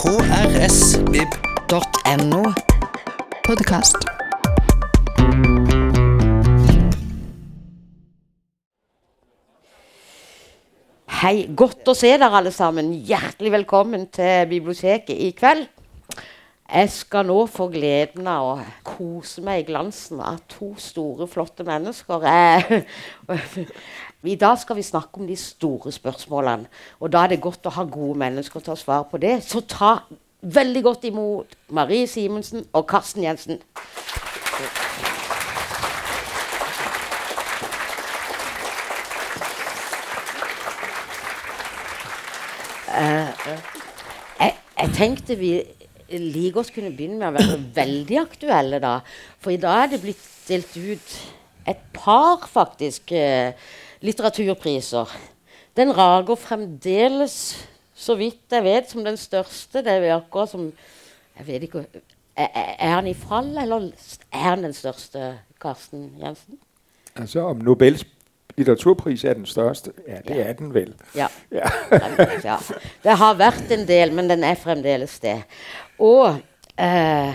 krsvib.no. Podkast. Hei, godt å se dere alle sammen. Hjertelig velkommen til biblioteket i kveld. Jeg skal nå få gleden av å kose meg i glansen av to store, flotte mennesker. Jeg, i dag skal vi snakke om de store spørsmålene. Og da er det godt å ha gode mennesker til å svare på det. Så ta veldig godt imot Marie Simensen og Karsten Jensen. Jeg, jeg tenkte vi like godt kunne begynne med å være veldig aktuelle, da. For i dag er det blitt delt ut et par, faktisk, Uh, litteraturpriser. Den rager fremdeles, så vidt jeg vet, som den største. Det er akkurat som Jeg vet ikke Er, han i fall, eller er han den største, Karsten Jensen? Altså om Nobels litteraturpris er den største? Ja, det Ja. er den vel. Ja. Ja. Ja. Det har vært en del, men den er fremdeles det. Og eh,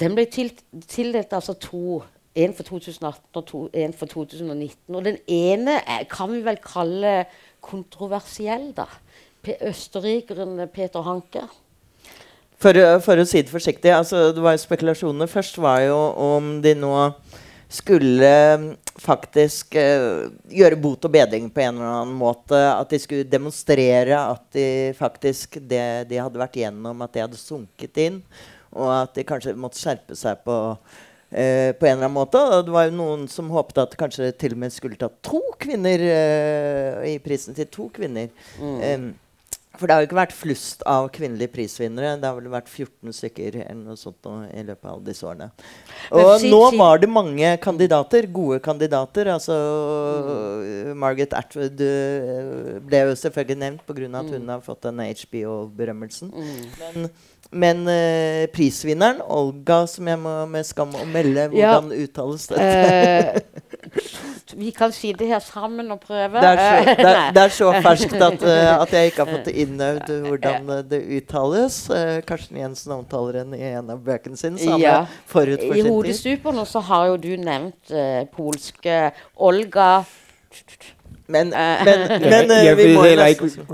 den ble til, tildelt altså to. En for 2018 og to, en for 2019. Og den ene er, kan vi vel kalle kontroversiell, da. Pe østerrikeren Peter Hanke. For, for å si det forsiktig, altså, det var jo spekulasjonene først var jo om de nå skulle mm, faktisk uh, gjøre bot og bedring på en eller annen måte. At de skulle demonstrere at de faktisk det de hadde vært gjennom, at det hadde sunket inn. Og at de kanskje måtte skjerpe seg på, eh, på en eller annen måte. Det var jo noen som håpet at kanskje til og med skulle ta to kvinner eh, i prisen til to kvinner. Em, for det har jo ikke vært flust av kvinnelige prisvinnere. Det har vel vært 14 stykker eller noe sånt nå, i løpet av disse årene. Og si- nå var det mange kandidater, gode kandidater. Altså Margaret Atwood øh, ble jo selvfølgelig nevnt pga. at hun har fått denne HBO-berømmelsen. Men, men øh, prisvinneren, Olga, som jeg må med skam å melde Ja. Hvordan uttales det? Eh, vi kan sitte her sammen og prøve. Det er, så, Eh, det, det er så ferskt at, eh, at jeg ikke har fått innøvd hvordan eh, det uttales. Eh, Karsten Jensen omtaler henne i en av bøkene sine. Ja. I. Hodestuperne så har jo du nevnt eh, polske Olga Men, Eh. men, men eh, jeg vi, ved må nesten,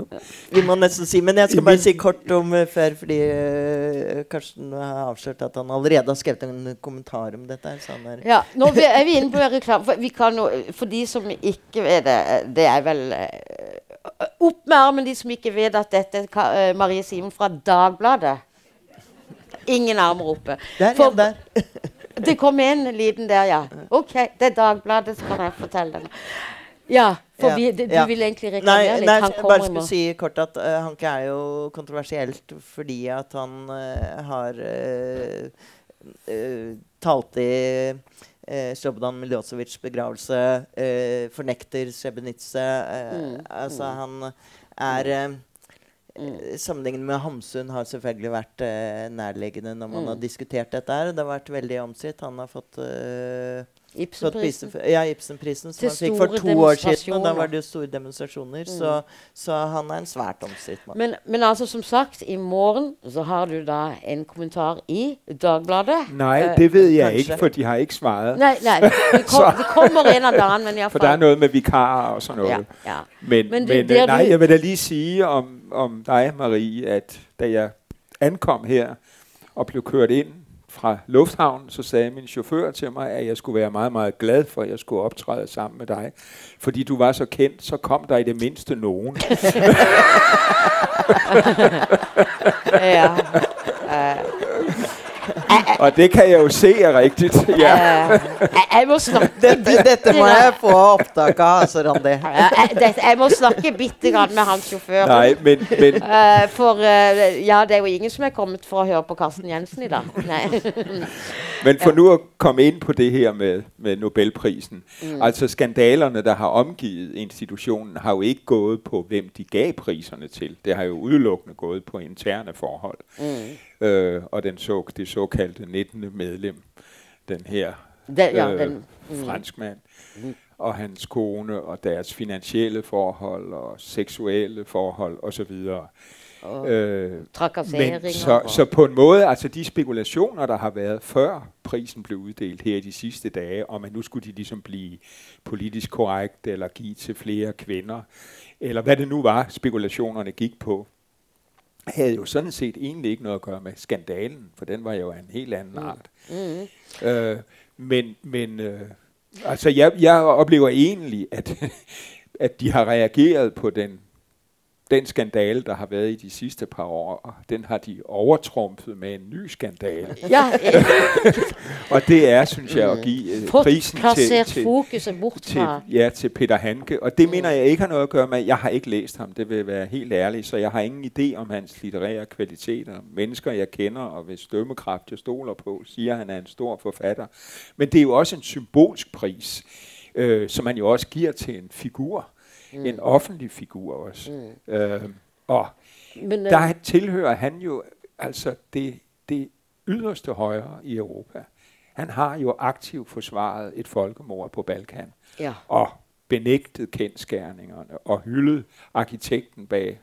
vi må nesten si Men jeg skal bare si kort om eh, før, fordi eh, Karsten har avslørt at han allerede har skrevet en kommentar om dette. her, Så han er, Ja, nå vi- er vi inne på reklame. For, vi kan jo, for de som ikke vet det, det er vel eh, Opp med armen, de som ikke vet at dette er eh, Marie Simen fra Dagbladet. Ingen armer oppe. Der, For- ja, der. Det kom en liten der, ja. OK, det er Dagbladet, så kan jeg fortelle den. Ja, for Ja, vi, du ja. vil egentlig reklamere litt. nei Han kommer bare skulle si kort at eh, Hanke er jo kontroversielt fordi at han eh, har uh, talt i uh, Slobodan Milosevics begravelse, eh, fornekter Srebrenica. eh, Mm, Altså, han er eh, eh, Sammenlignet med Hamsun har selvfølgelig vært eh, nærliggende når man Mm. har diskutert dette. her. Det har vært veldig omstridt. Han har fått fått Ibsenprisen. for- Ja, Ibsenprisen, som han fikk for to år siden. Og da var det jo store demonstrasjoner. Så, så han er en svært omstridt mann. Men, men altså, som sagt, i morgen så har du da en kommentar i Dagbladet. Nej, Øh, det ved jeg kanskje. ikke, for de har ikke svaret. Nei, nei. Det, kom, det kommer en av dagen, men For iallfall der er noget med vikarer og sådan noget. Ja, ja. Men, Men men, det- men det nej, du- jeg vil da lige sige om, om dig, Marie, at da jeg ankom her og blev kørt ind fra lufthavnen, så sagde min chauffør til mig, at jeg skulle være meget, meget glad for, at jeg skulle optræde sammen med dig. Fordi du var så kendt, så kom der i det mindste nogen. ja. og det kan jeg jo se er rigtigt. Ja. Jeg, jeg må snakke Dette, dette må jeg få opptak av, altså, Randi. Jeg, det, jeg må snakke bitte grann med hans sjåfør. Nej, men, men Eh, for eh, ja, det er jo ingen som er kommet for å høre på Karsten Jensen i dag. Men for nu at komme ind på det her med, med Nobelprisen. Mm. Altså skandalerne, der har omgivet institutionen, har jo ikke gået på, hvem de gav priserne til. Det har jo udelukkende gået på interne forhold. Mm. Øh, og den så, det såkaldte 19. medlem, den her Det, ja, den, mm. franskmand, mm. og hans kone, og deres finansielle forhold, og seksuelle forhold, osv. Og Øh, men så, så på en måde, altså de spekulationer, der har været før prisen blev uddelt her i de sidste dage, om at nu skulle de ligesom blive politisk korrekt, eller give til flere kvinder, eller hvad det nu var, spekulationerne gik på, havde jo sådan set egentlig ikke noget at gøre med skandalen, for den var jo af en helt anden art. mm, Øh, men men øh, altså jeg, jeg oplever egentlig, at, at de har reageret på den, den skandale, der har været i de sidste par år, den har de overtrumpet med en ny skandale. ja, Og det er, synes jeg, at give fått prisen til, til, til, ja, til Peter Hanke. Og det mener jeg ikke har noget at gøre med, jeg har ikke læst ham, det vil være helt ærligt, så jeg har ingen idé om hans litterære kvaliteter. Mennesker, jeg kender, og hvis dømmekraft jeg stoler på, siger, at han er en stor forfatter. Men det er jo også en symbolsk pris, øh, som man jo også giver til en figur. Mm. En offentlig figur også. Mm. Øh, og Men, øh, der tilhører han jo altså det, det yderste højre i Europa. Han har jo aktivt forsvaret et folkemord på Balkan ja. og benægtet kendskærningerne og hyldet arkitekten bag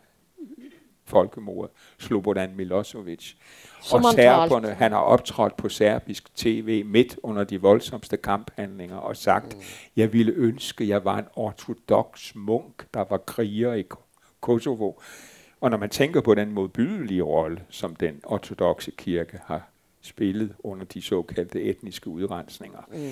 folkemordet, Slobodan Milosevic. Som og serberne, han har optrådt på serbisk tv midt under de voldsomste kamphandlinger og sagt, mm. jeg ville ønske, jeg var en ortodox munk, der var kriger i Ko- Kosovo. Og når man tænker på den modbydelige rolle, som den ortodoxe kirke har spillet under de såkaldte etniske udrensninger. Mm.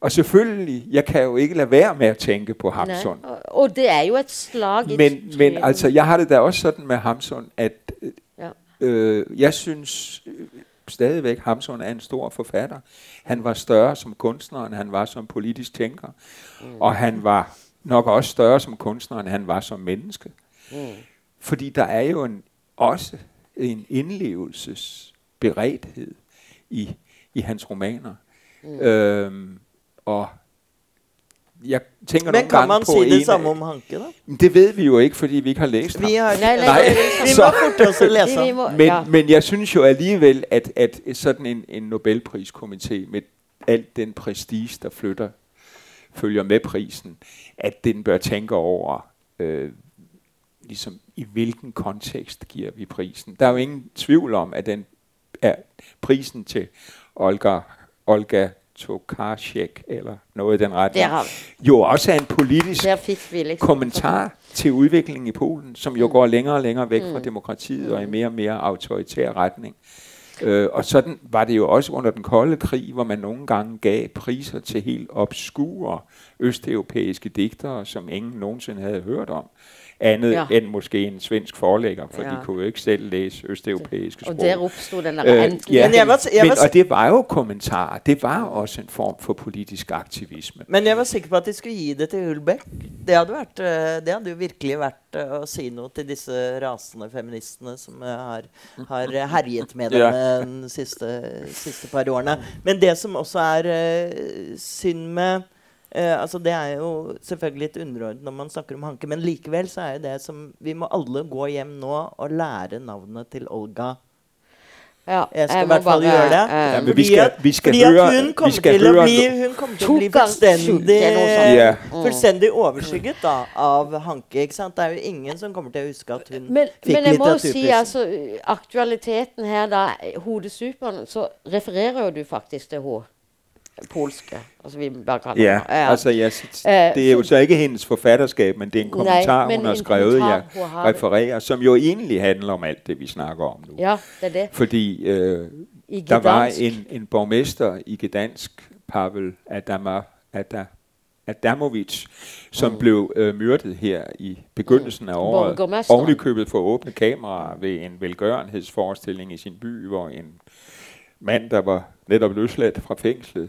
Og selvfølgelig, jeg kan jo ikke lade være med at tænke på Hamsun. Nej, og, og det er jo et slag Men, træet. men altså, jeg har det da også sådan med Hamsun, at Ja. øh, jeg synes øh, stadigvæk, Hamsun er en stor forfatter. Han var større som kunstner, end han var som politisk tænker. Mm. Og han var nok også større som kunstner, end han var som menneske. Mm. Fordi der er jo en, også en indlevelsesberedthed i, i hans romaner. Mm. Øhm, og jeg tænker Men nogle kan gange man på si det en samme af- om Hanke, da? Men Det ved vi jo ikke, fordi vi ikke har læst ham. Vi, har, Nej, nej, Nej. det er vi må forte lese. Vi må, Men, ja. men jeg synes jo alligevel, at, at sådan en, en Nobelpriskomité med alt den prestige, der flytter, følger med prisen, at den bør tænke over, øh, ligesom i hvilken kontekst giver vi prisen. Der er jo ingen tvivl om, at den er prisen til Olga, Olga Tokarczek, eller noget i den retning, Der, har, jo også er en politisk kommentar til udviklingen i Polen, som jo går længere og længere væk fra demokratiet og i mere og mere autoritær retning. Øh, og sådan var det jo også under den kolde krig, hvor man nogle gange gav priser til helt obskure østeuropæiske digtere, som ingen nogensinde havde hørt om. Andet Ja. end måske en svensk forlægger, for Ja. de kunne jo ikke selv læse østeuropæiske sprog. Og der opstod den der Øh, ja, Men jeg var- jeg men, var- og det var jo kommentarer. Det var også en form for politisk aktivisme. Men jeg var sikker på at de skulle gi det til Hulbeck. Det hadde, vært, eh, det hadde jo virkelig vært eh, å si noe til disse rasende feministene som eh, har, har herjet med dem Ja. de siste, siste par årene. Men det som også er synd med eh, altså Det er jo selvfølgelig litt underordnet når man snakker om Hanke, men likevel så er jo det som Vi må alle gå hjem nå og lære navnet til Olga. Ja, Jeg skal i hvert fall bare, gjøre det. eh, Ja, Fordi vi skal- vi skal fordi at hun vi kommer skal til å bli, hun kommer til å bli fullstendig, fullstendig overskygget da, av Hanke. ikke sant? Det er jo ingen som kommer til å huske at hun Men, fikk men jeg må jo si litteraturprisen. altså aktualiteten her, da. Hodesuperen, så refererer jo du faktisk til hun polske. Altså vi bare kaller Ja, henne. altså jeg, sit- Øh, det er jo så ikke hendes forfatterskab, men det er en kommentar, men hun har skrevet, jeg refererer, som jo egentlig handler om alt det, vi snakker om nu. Ja, det er det. Fordi øh, I der var en, en borgmester i Gdansk, Pavel Adama, Ada, Adamovic, som mm. blev øh, myrdet her i begyndelsen af året. Borgmesteren. Oven i købet for åbne kameraer ved en velgørenhedsforestilling i sin by, hvor en mand, der var netop løsladt fra fængslet,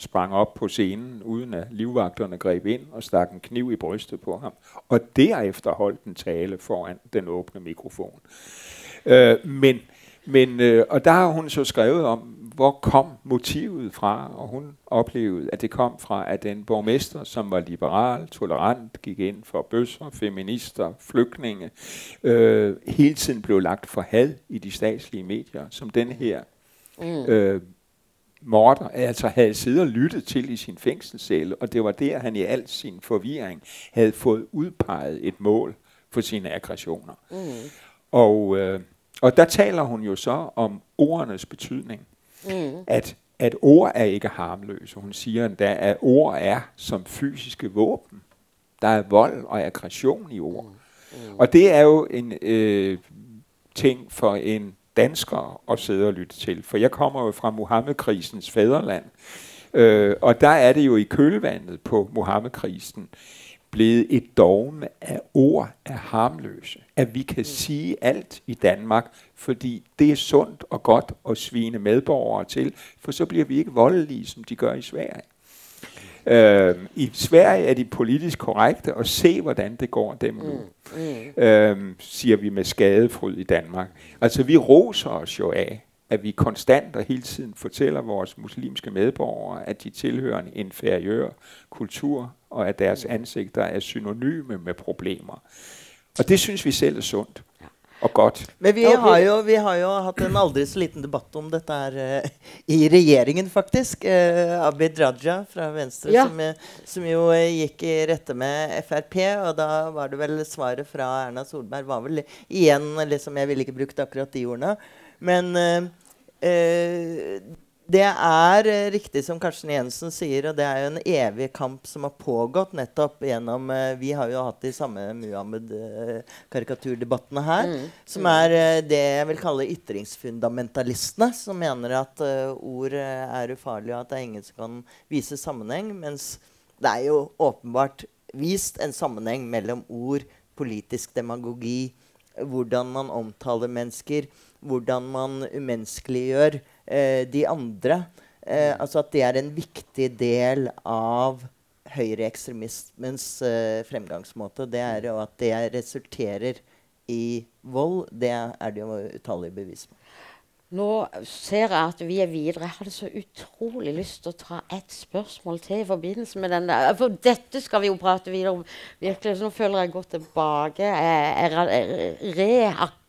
sprang op på scenen, uden at livvagterne greb ind og stak en kniv i brystet på ham. Og derefter holdt en tale foran den åbne mikrofon. Øh, men, men, øh, og der har hun så skrevet om, hvor kom motivet fra, og hun oplevede, at det kom fra, at den borgmester, som var liberal, tolerant, gik ind for bøsser, feminister, flygtninge, øh, hele tiden blev lagt for had i de statslige medier, som den her Mm. øh, morder altså havde siddet og lyttet til i sin fængselscelle, og det var der, han i al sin forvirring havde fået udpeget et mål for sine aggressioner. Mm. Og, øh, og der taler hun jo så om ordenes betydning. Mm. At, at ord er ikke harmløse. Hun siger endda, at ord er som fysiske våben. Der er vold og aggression i ord. Mm. Mm. Og det er jo en øh, ting for en danskere at sidde og lytte til. For jeg kommer jo fra Mohammed-krisens fædreland. Øh, og der er det jo i kølvandet på Mohammed-krisen blevet et dogme af ord af harmløse. At vi kan sige alt i Danmark, fordi det er sundt og godt at svine medborgere til, for så bliver vi ikke voldelige, som de gør i Sverige. Øh, I Sverige er de politisk korrekte, og se, hvordan det går dem nu, mm. Mm. Øh, siger vi med skadefryd i Danmark. Altså, vi roser os jo af, at vi konstant og hele tiden fortæller vores muslimske medborgere, at de tilhører en inferiør kultur, og at deres ansigter er synonyme med problemer. Og det synes vi selv er sundt og godt. Men vi har jo, vi har jo hatt en aldri så liten debatt om dette her uh, i regjeringen, faktisk. Uh, Abid Raja fra Venstre, ja. som, som, jo uh, gikk i rette med Frp. Og da var det vel svaret fra Erna Solberg var vel igjen liksom, Jeg ville ikke brukt akkurat de ordene. Men det er eh, riktig som Karsten Jensen sier, og det er jo en evig kamp som har pågått nettopp gjennom eh, Vi har jo hatt de samme Muhammed-karikaturdebattene her. Mm. Som er eh, det jeg vil kalle ytringsfundamentalistene, som mener at ord er ufarlige, og at det er ingen som kan vise sammenheng. Mens det er jo åpenbart vist en sammenheng mellom ord, politisk demagogi, hvordan man omtaler mennesker, hvordan man umenneskeliggjør eh, de andre. Eh, altså at det er en viktig del av høyreekstremismens eh, fremgangsmåte. Det er jo at det resulterer i vold. Det er det jo utallige bevis på. Nå ser jeg at vi er videre. Jeg hadde så utrolig lyst til å ta ett spørsmål til i forbindelse med den der. For dette skal vi jo prate videre om. Virkelig, så Nå føler jeg godt tilbake. Jeg er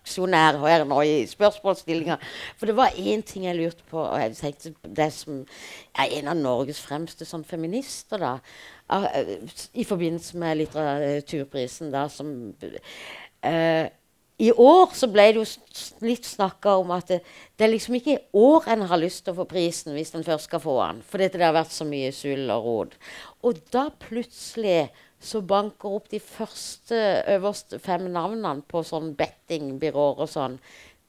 reak og er nå i spørsmålsstillinger. For det var én ting jeg lurte på, og jeg tenkte det som er en av Norges fremste sånn feminister, da. Øh, I forbindelse med litteraturprisen, da, som uh, i år så ble det jo litt snakka om at det, det, er liksom ikke i år en har lyst til å få prisen hvis en først skal få den. Fordi det har vært så mye sull og rod. Og da plutselig så banker opp de første øverste fem navnene på sånn bettingbyråer og sånn.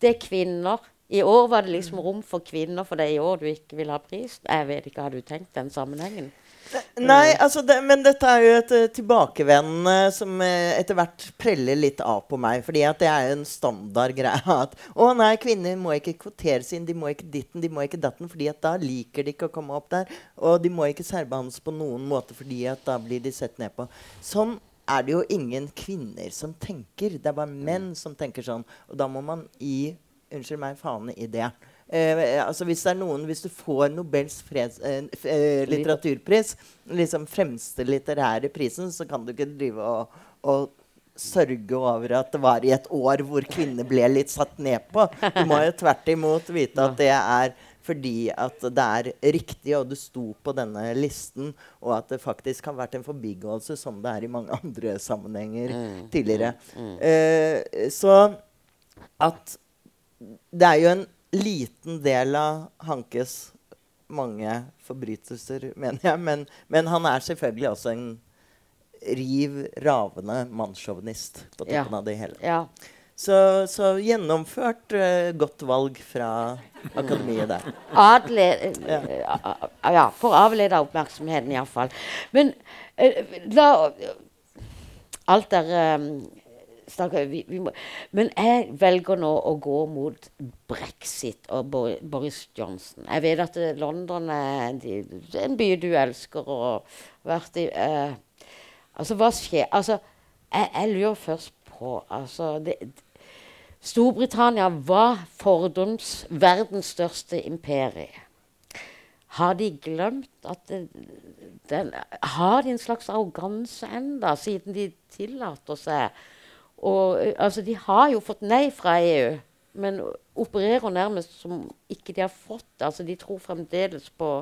Det er kvinner. I år var det liksom rom for kvinner, for det er i år du ikke vil ha pris. Jeg vet ikke, Har du tenkt den sammenhengen? Eh, nei, altså det, men dette er jo et eh, tilbakevendende som eh, etter hvert preller litt av på meg. fordi at det er en standard greie at å nei, kvinner må ikke kvoteres inn. De må ikke ditten, de må ikke datten, fordi at da liker de ikke å komme opp der. Og de må ikke særbehandles på noen måte, fordi at da blir de sett ned på. Sånn er det jo ingen kvinner som tenker. Det er bare menn som tenker sånn. Og da må man gi unnskyld meg, faen i det. Eh, altså hvis det er noen Hvis du får Nobels freds, eh, eh, litteraturpris, liksom fremste litterære prisen, så kan du ikke drive og, og sørge over at det var i et år hvor kvinner ble litt satt ned på. Du må jo tvert imot vite at det er fordi at det er riktig, og du sto på denne listen, og at det faktisk har vært en forbigåelse, som det er i mange andre sammenhenger mm, tidligere. Mm, mm. Uh, så at det er jo en liten del av Hankes mange forbrytelser, mener jeg. Men, men han er selvfølgelig også en riv ravende mannssjåvinist på toppen ja. av det hele. Ja. Så, så, gjennomført uh, godt valg fra akademiet der. Adle, uh, ja. ja. For å avlede oppmerksomheten, iallfall. Men uh, la Alt er um, vi, vi må, men jeg velger nå å gå mot brexit og Boris Johnson. Jeg vet at eh, London er en by du elsker og har vært i eh, Altså, hva skjer? Altså, jeg, jeg lurer først på altså, det, Storbritannia var fordums verdens største imperie. Har de glemt at det, den, Har de en slags arroganse enda, siden de tillater seg og eh, altså, de har jo fått nei fra EU, men opererer nærmest som ikke de har fått det. Altså, de tror fremdeles på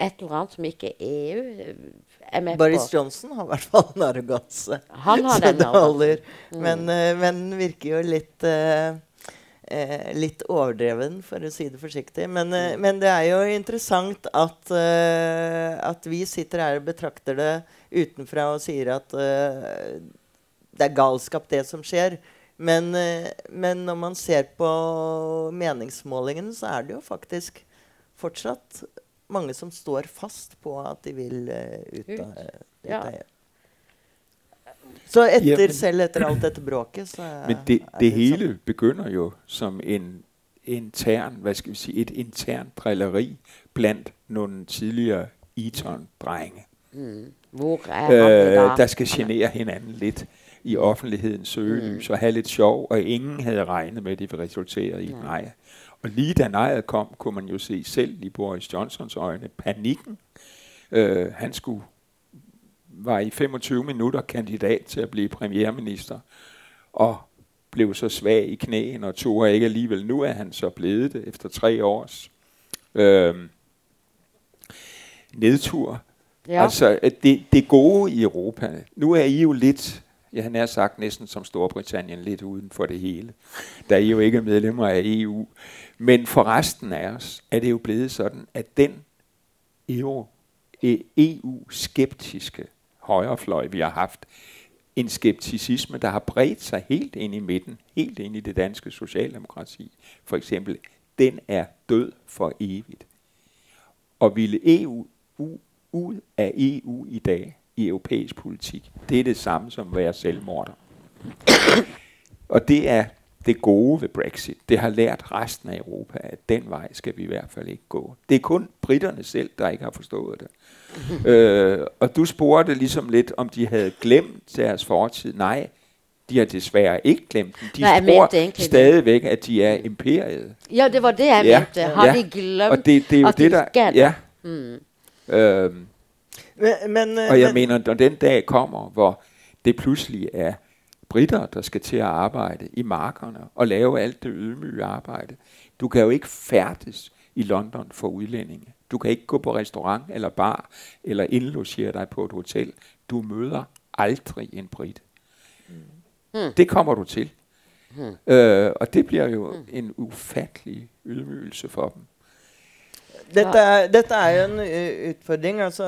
et eller annet som ikke EU er med Boris på. Johnson har i hvert fall en arroganse. Han har Så den det holder. Mm. Men, eh, men virker jo litt eh, eh, litt overdreven, for å si det forsiktig. Men, eh, Mm. men det er jo interessant at, eh, at vi sitter her og betrakter det utenfra og sier at eh, det er galskap, det som skjer. Men, eh, men når man ser på meningsmålingene, så er det jo faktisk fortsatt mange som står fast på at de vil eh, ut av EU. Så etter, Ja, selv etter alt dette bråket, så Men det, det sånn. hele begynder jo som en intern, hvad skal vi sige, et internt drilleri blandt nogle tidligere Eton-drenge, Mm. Hvor er han i øh, dag? der skal genere hinanden lidt i offentlighedens søgelys Mm. og have lidt sjov, og ingen havde regnet med, at det ville resultere i et nej. Og lige da nejet kom, kunne man jo se selv i Boris Johnsons øjne panikken. Øh, han skulle var i 25 minutter kandidat til at blive premierminister, og blev så svag i knæene og tog ikke alligevel. Nu er han så blevet det efter tre års øh, nedtur. Ja. Altså, det, det gode i Europa, nu er I jo lidt, jeg havde nær sagt næsten som Storbritannien, lidt uden for det hele, da I jo ikke er medlemmer af EU. Men for resten af os er det jo blevet sådan, at den EU, E- EU-skeptiske højrefløj, vi har haft, en skepticisme, der har bredt sig helt ind i midten, helt ind i det danske socialdemokrati, for eksempel, den er død for evigt. Og ville EU u- ud af EU i dag i europæisk politik, det er det samme som at være selvmorder. Og det er det gode ved Brexit. Det har lært resten af Europa, at den vej skal vi i hvert fald ikke gå. Det er kun britterne selv, der ikke har forstået det. øh, og du spurgte ligesom lidt, om de havde glemt deres fortid. Nej, de har desværre ikke glemt den. De Nej, tror mente stadigvæk, at de er imperiet. ja, det var det jeg Ja. mente. Har Ja. de glemt Og det, det er jo det, der... er? Ja. Mm. Øhm, Men, men, øh, og jeg men, mener, når den dag kommer, hvor det pludselig er britter, der skal til at arbejde i markerne og lave alt det ydmyge arbejde. Du kan jo ikke færdes i London for udlændinge. Du kan ikke gå på restaurant eller bar eller indlogere dig på et hotel. Du møder aldrig en brit. Mm. Det kommer du til. Mm. Øh, og det bliver jo en ufattelig ydmygelse for dem. Dette, dette er jo en ø, utfordring. Altså,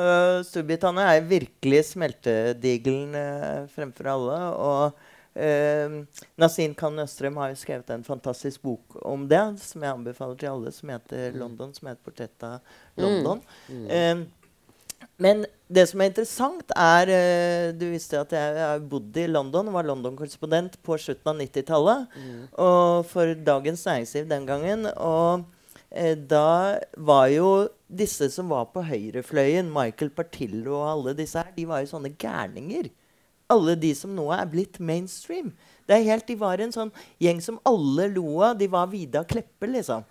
Storbritannia er virkelig smeltedigelen eh, fremfor alle. Og uh, Nasin Khan Østrøm har jo skrevet en fantastisk bok om det, som jeg anbefaler til alle, som heter 'London', som er et portrett av London. Mm. Eh, men det som er interessant, er eh, Du visste at jeg har bodd i London, var London-korrespondent på slutten av 90-tallet. Mm. Og for Dagens Næringsliv den gangen. Og eh, da var jo disse som var på høyrefløyen, Michael Partillo og alle disse her, de var jo sånne gærninger. Alle de som nå er blitt mainstream. Det er helt, De var en sånn gjeng som alle lo av. De var Vida Kleppe, liksom.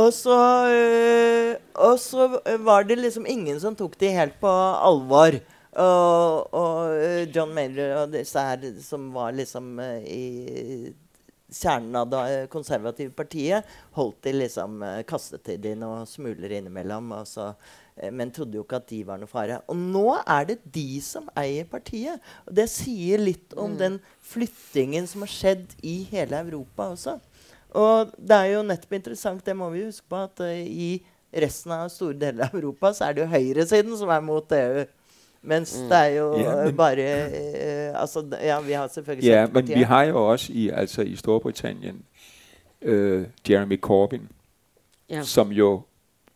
Og så, øh, og så var det liksom ingen som tok de helt på alvor. Og, og eh, John Mayer og disse her som var liksom øh, i kjernen av det konservative partiet, holdt de liksom øh, kastet til de noen smuler innimellom. Så, øh, men trodde jo ikke at de var noe fare. Og nå er det de som eier partiet. Og det sier litt om den flyttingen som har skjedd i hele Europa også. Og det er jo nettopp interessant, det må vi huske på, at eh, i resten av store deler av Europa så er det jo høyresiden som er mot EU. Mens det er jo Ja, men- bare eh, Altså, ja, vi har selvfølgelig Ja, men vi har jo også i, altså i Storbritannien øh, Jeremy Corbyn, Ja. som jo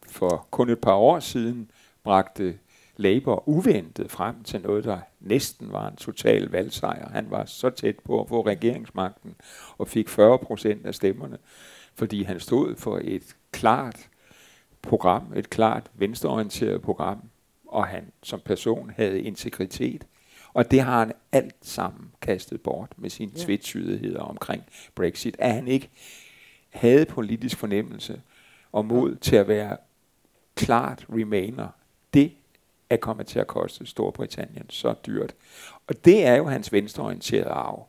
for kun et par år siden bragte Labour uventet frem til noget, der næsten var en total valgsejr. Han var så tæt på at få regeringsmagten og fik 40 procent af stemmerne, fordi han stod for et klart program, et klart venstreorienteret program, og han som person havde integritet. Og det har han alt sammen kastet bort med sine Ja. tvetydigheder omkring Brexit. At han ikke havde politisk fornemmelse og mod til at være klart remainer, det er kommet til at koste Storbritannien så dyrt. Og det er jo hans venstreorienterede arv.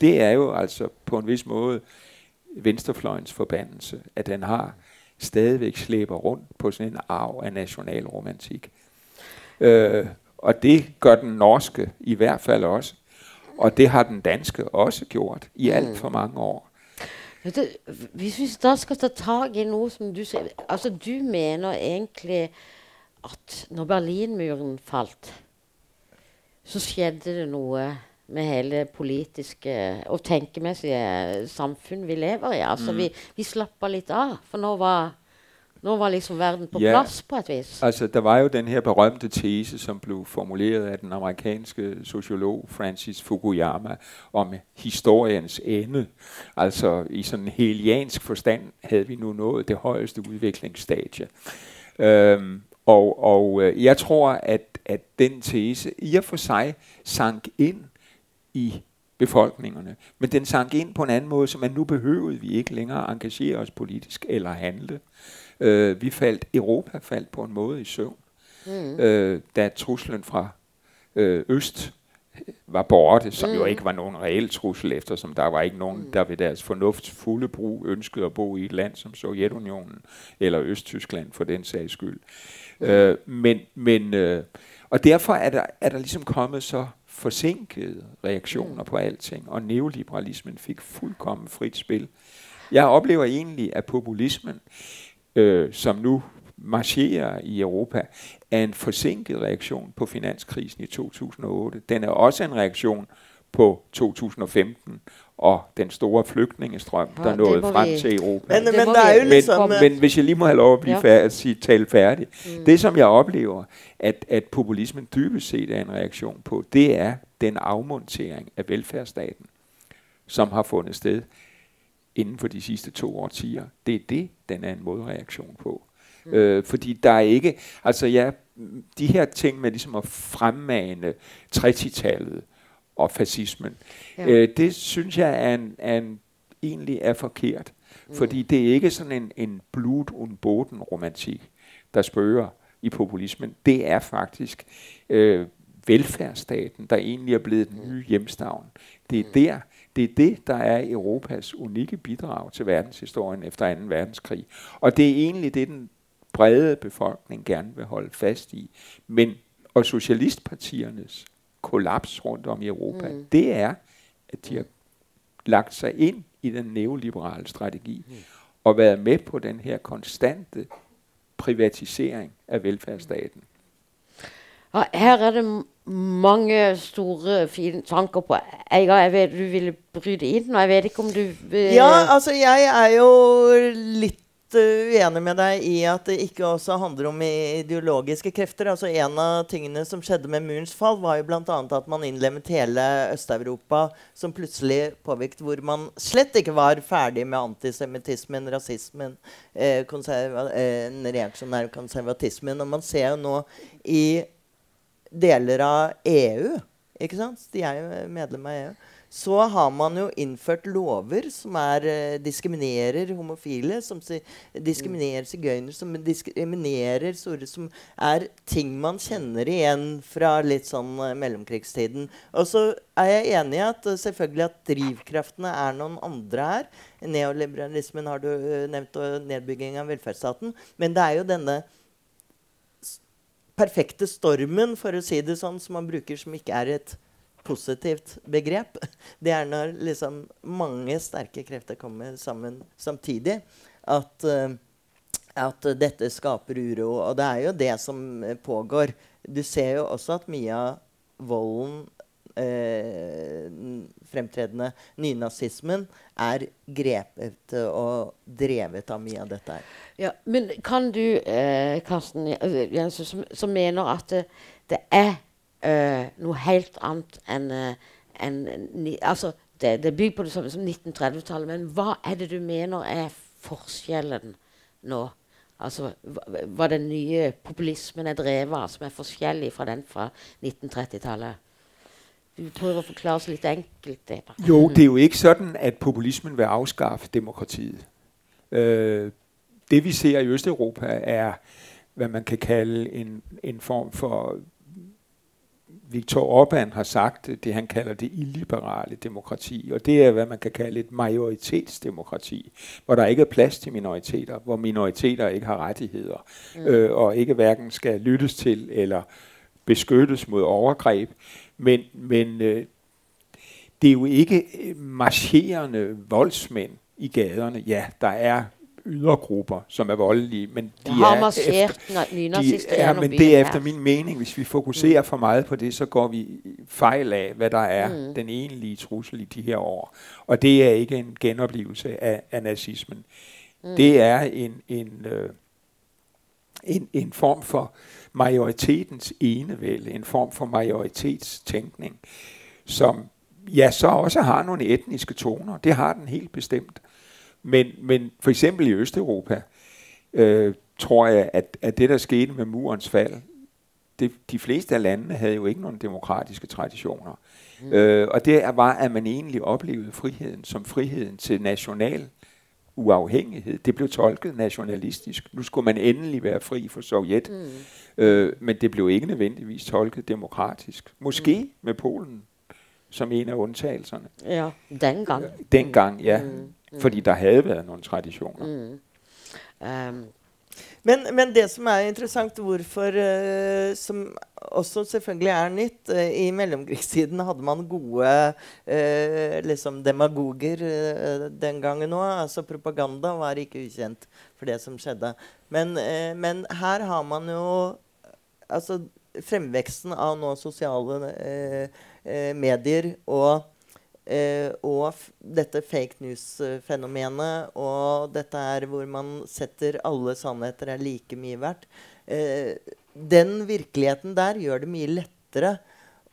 Det er jo altså på en vis måde venstrefløjens forbandelse, at den har stadigvæk slæber rundt på sådan en arv af nationalromantik. Øh, og det gør den norske i hvert fald også. Og det har den danske også gjort i alt for mange år. Vet du, hvis vi da skal ta tag i noe som du sier Altså, du mener egentlig at når Berlinmuren falt, så skjedde det noe med hele politiske og tenkemessige samfunn vi lever i. Altså, vi, vi slappa litt av. For nå var, nå var liksom verden på Ja. plass på et vis. Altså, der var jo den her berømte tese, som blev formuleret af den amerikanske sociolog Francis Fukuyama om historiens ende. Altså, i sådan en heliansk forstand havde vi nu nået det højeste udviklingsstadie. Øhm, og og øh, jeg tror, at, at den tese i og for sig sank ind i befolkningerne. Men den sank ind på en anden måde, som at nu behøvede vi ikke længere engagere os politisk eller handle. Øh, vi faldt, Europa faldt på en måde i søvn, Mm. øh, da truslen fra øh, øst var borte, som mm. jo ikke var nogen reel trussel, eftersom der var ikke nogen, der ved deres fornufts fulde brug ønskede at bo i et land som Sovjetunionen eller Østtyskland for den sags skyld. Mm. Øh, men, men, øh, og derfor er der, er der ligesom kommet så forsinkede reaktioner mm. på alting, og neoliberalismen fik fuldkommen frit spil. Jeg oplever egentlig, at populismen, øh, som nu marcherer i Europa, er en forsinket reaktion på finanskrisen i 2008. Den er også en reaktion på 2015 og den store flygtningestrøm, Ja, der nåede frem vi- til Europa. Men, men det er Men, liksom men hvis jeg lige må have lov at blive Ja. færdig, at sige, tale færdig. Mm. Det, som jeg oplever, at, at populismen dybest set er en reaktion på, det er den afmontering af velfærdsstaten, som har fundet sted inden for de sidste to årtier. Det er det, den er en modreaktion på. Mm. Øh, fordi der er ikke, altså ja, de her ting med ligesom at fremmane 30-tallet og fascismen, Ja. øh, det synes jeg er en, er en, egentlig er forkert. Mm. Fordi det er ikke sådan en, en blod und boden romantik, der spørger i populismen. Det er faktisk øh, velfærdsstaten, der egentlig er blevet den nye hjemstavn. Det er der, det er det, der er Europas unikke bidrag til verdenshistorien efter 2. verdenskrig. Og det er egentlig det, den brede befolkning gerne vil holde fast i. Men, og socialistpartiernes kollaps rundt om i Europa, mm. det er, at de har lagt sig ind i den neoliberale strategi mm. og været med på den her konstante privatisering af velfærdsstaten. Ja, her er det mange store, fine tanker på Eiga, jeg ved du ville bryte inn, og jeg vet ikke om du vil Ja, altså jeg er jo litt øh, uenig med deg i at det ikke også handler om ideologiske krefter. Altså En av tingene som skjedde med murens fall, var jo bl.a. at man innlemmet hele Øst-Europa, som plutselig påvirket hvor man slett ikke var ferdig med antisemittismen, rasismen, eh, konserva eh, den reaksjonære konservatismen. Og man ser jo nå i deler av EU, ikke sant? De er jo medlem av EU. Så har man jo innført lover som er, eh, diskriminerer homofile, som si, diskriminerer sigøynere, som diskriminerer store Som er ting man kjenner igjen fra litt sånn eh, mellomkrigstiden. Og så er jeg enig i at eh, selvfølgelig at drivkraftene er noen andre her. Neoliberalismen har du eh, nevnt, og nedbygging av velferdsstaten. Men det er jo denne perfekte stormen, for å si det sånn, som man bruker som ikke er et positivt begrep. Det er når liksom mange sterke krefter kommer sammen samtidig. At, eh, at dette skaper uro. Og det er jo det som eh, pågår. Du ser jo også at mye av volden eh, fremtredende nynazismen er grepet og drevet av mye av dette her. Ja, men kan du, eh, Karsten eh, altså, Jensen, som, som mener at det, det er eh, noe helt annet enn eh, en, Altså, det, det bygger på det samme som 1930-tallet, men hva er det du mener er forskjellen nå? Altså, hva, hva den nye populismen er drevet av, som er forskjellig fra den fra 1930-tallet? Du prøver å forklare oss litt enkelt det. Jo, det er jo ikke sådan, at populismen vil afskaffe demokratiet. Øh, det vi ser i Østeuropa er, hvad man kan kalde en, en form for Viktor Orbán har sagt det, han kalder det illiberale demokrati, og det er, hvad man kan kalde et majoritetsdemokrati, hvor der ikke er plads til minoriteter, hvor minoriteter ikke har rettigheder, mm. øh, og ikke hverken skal lyttes til eller beskyttes mod overgreb, men, men øh, det er jo ikke marcherende voldsmænd i gaderne. Ja, der er ydergrupper, som er voldelige, men de er, efter, de, gjennom men det er efter min mening, hvis vi fokuserer for meget på det, så går vi fejl af, hvad der er mm. den egentlige trussel i de her år. Og det er ikke en genoplevelse af, af nazismen. Mm. Det er en, en, øh, en, en form for majoritetens enevælde, en form for majoritetstænkning, som ja, så også har nogle etniske toner. Det har den helt bestemt. Men, men for eksempel i Østeuropa, øh, tror jeg, at, at det, der skete med murens fald, det, de fleste af landene havde jo ikke nogen demokratiske traditioner. Mm. Øh, og det var, at man egentlig oplevede friheden som friheden til national uafhængighed. Det blev tolket nationalistisk. Nu skulle man endelig være fri for Sovjet. Mm. Øh, men det blev ikke nødvendigvis tolket demokratisk. Måske mm. med Polen som en af undtagelserne. Ja, den gang. Dengang, ja. Mm. Fordi der havde været nogle traditioner. Mm. Um, Men, men det som er interessant, hvorfor eh, Som også selvfølgelig er nytt eh, I mellomkrigstiden hadde man gode eh, liksom demagoger eh, den gangen òg. Altså propaganda var ikke ukjent for det som skjedde. Men, eh, men her har man jo altså fremveksten av nå sosiale eh, eh, medier og Eh, og dette fake news-fenomenet og dette er hvor man setter alle sannheter er like mye verdt. Eh, den virkeligheten der gjør det mye lettere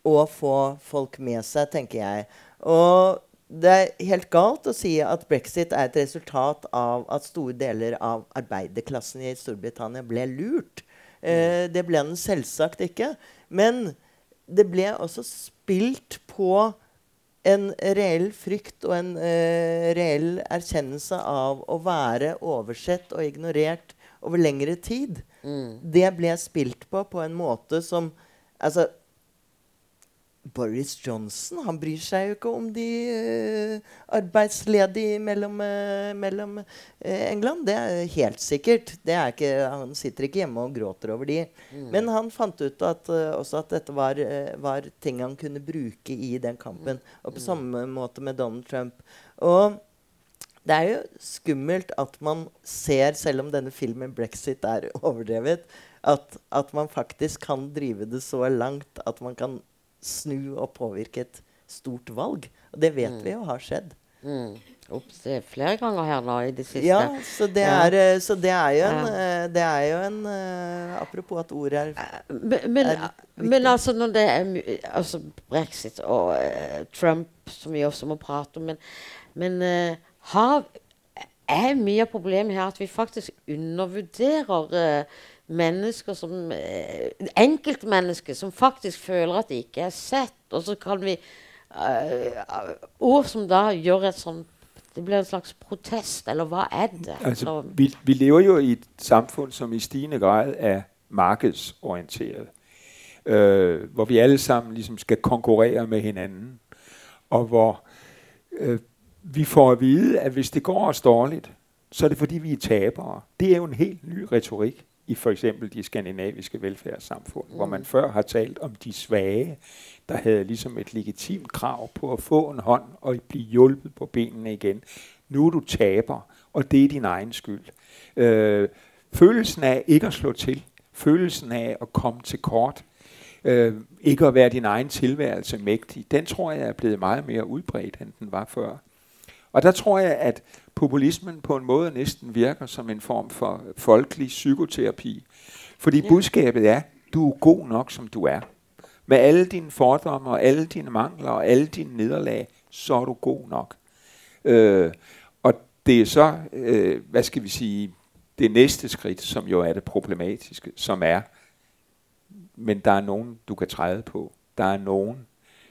å få folk med seg, tenker jeg. Og det er helt galt å si at brexit er et resultat av at store deler av arbeiderklassen i Storbritannia ble lurt. Eh, det ble den selvsagt ikke. Men det ble også spilt på en reell frykt og en eh, reell erkjennelse av å være oversett og ignorert over lengre tid. mm. Det ble spilt på på en måte som Altså Boris Johnson han bryr seg jo ikke om de eh, arbeidsledige mellom, eh, mellom eh, England. Det er helt sikkert. Det er ikke, han sitter ikke hjemme og gråter over de. Men han fant ut at, også at dette var, var ting han kunne bruke i den kampen. Og på samme måte med Donald Trump. Og det er jo skummelt at man ser, selv om denne filmen 'Brexit' er overdrevet, at, at man faktisk kan drive det så langt at man kan snu og påvirke et stort valg. Og det vet vi jo har skjedd. Mm. Ops, det er flere ganger her nå i det siste. Ja, så det Ja. er, eh, så det er jo en, Ja. eh, det er jo en eh, Apropos at ord er Men, men, er men altså når det er altså brexit og eh, Trump, som vi også må prate om Men, men eh, har, er mye av problemet her at vi faktisk undervurderer eh, mennesker som eh, Enkeltmennesker som faktisk føler at de ikke er sett. Og så kan vi eh, Ord som da gjør et sånn Det blir en slags protest, eller hva er det? Altså, Så- vi, vi lever jo i et samfund, som i stigende grad er markedsorienteret. Øh, hvor vi alle sammen ligesom skal konkurrere med hinanden. Og hvor øh, vi får at vide, at hvis det går os dårligt, så er det fordi, vi er tabere. Det er jo en helt ny retorik i for eksempel de skandinaviske velfærdssamfund, mm. hvor man før har talt om de svage, der havde ligesom et legitimt krav på at få en hånd og blive hjulpet på benene igen. Nu er du taber, og det er din egen skyld. Øh, følelsen af ikke at slå til, følelsen af at komme til kort, øh, ikke at være din egen tilværelse mægtig, den tror jeg er blevet meget mere udbredt, end den var før. Og der tror jeg, at populismen på en måde næsten virker som en form for folkelig psykoterapi. Fordi ja. budskabet er, du er god nok, som du er. Med alle dine fordomme og alle dine mangler og alle dine nederlag, så er du god nok. Øh, og det er så, øh, hvad skal vi sige, det næste skridt, som jo er det problematiske, som er, men der er nogen, du kan træde på. Der er nogen,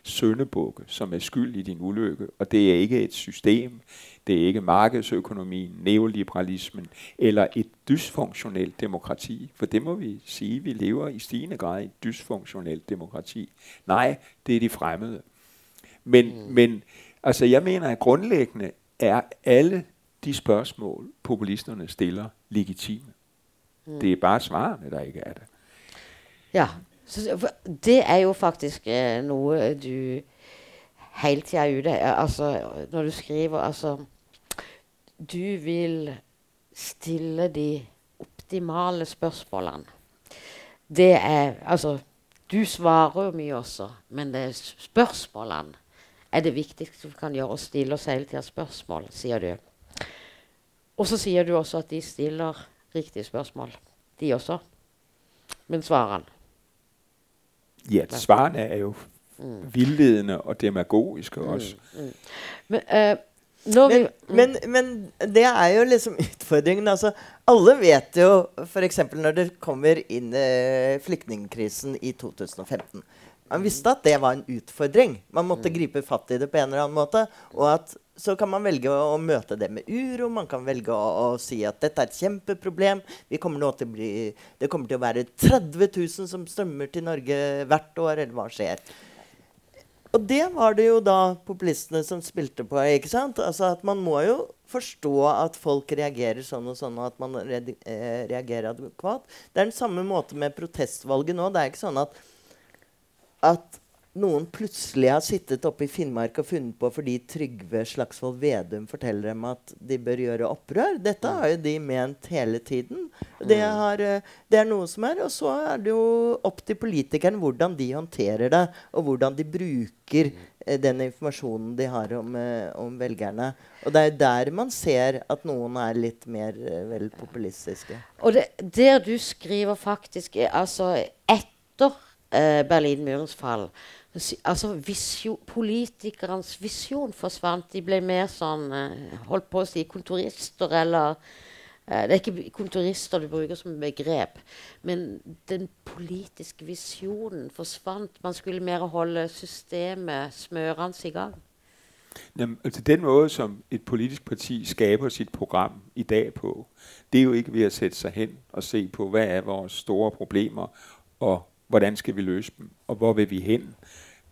søndebukke, som er skyld i din ulykke, og det er ikke et system, det er ikke markedsøkonomien, neoliberalismen eller et dysfunktionelt demokrati, for det må vi sige, vi lever i stigende grad i et dysfunktionelt demokrati. Nej, det er de fremmede. Men, mm. men altså, jeg mener, at grundlæggende er alle de spørgsmål, populisterne stiller, legitime. Mm. Det er bare svarene, der ikke er det. Ja, så det er jo faktisk eh, noe du hele tida er ute Altså, når du skriver altså Du vil stille de optimale spørsmålene. Det er Altså, du svarer jo mye også, men det er spørsmålene er det viktigste vi kan gjøre. Å stille oss hele tida spørsmål, sier du. Og så sier du også at de stiller riktige spørsmål, de også. Men svarene Ja, svarene er jo mm. vildledende og demagogiske mm. også. Mm. Men, uh, men, men, men, det er jo liksom utfordringen. Altså, alle vet jo f.eks. når det kommer inn uh, flyktningkrisen i 2015. Man visste at det var en utfordring. Man måtte mm. gripe fatt i det på en eller annen måte. Og at så kan man velge å, møte det med uro. Man kan velge å, å, si at dette er et kjempeproblem. Til bli, det kommer til å være 30 000 som strømmer til Norge hvert år. Eller hva skjer? Og det var det jo da populistene som spilte på. ikke sant? Altså at Man må jo forstå at folk reagerer sånn og sånn, og at man eh, reagerer adekvat. Det er den samme måte med protestvalget nå. Det er ikke sånn at, at noen plutselig har sittet oppe i Finnmark og funnet på fordi Trygve Slagsvold Vedum forteller dem at de bør gjøre opprør. Dette har jo de ment hele tiden. Det, mm. har, eh, det er noe som er. Og så er det jo opp til politikerne hvordan de håndterer det, og hvordan de bruker eh, den informasjonen de har om, eh, om, velgerne. Og det er der man ser at noen er litt mer vel populistiske. Og det, der du skriver faktisk altså etter eh, Berlinmurens fall altså visjon, Politikernes visjon forsvant. De ble mer sånn eh, Holdt på å si kontorister, eller eh, Det er ikke kontorister du bruker som begrep, men den politiske visjonen forsvant. Man skulle mer holde systemet smørende i gang. Jamen, altså den måde, som et politisk parti skaber sit program i dag på, det er jo ikke ved at sætte sig hen og se på, hvad er vores store problemer, og hvordan skal vi løse dem, og hvor vil vi hen.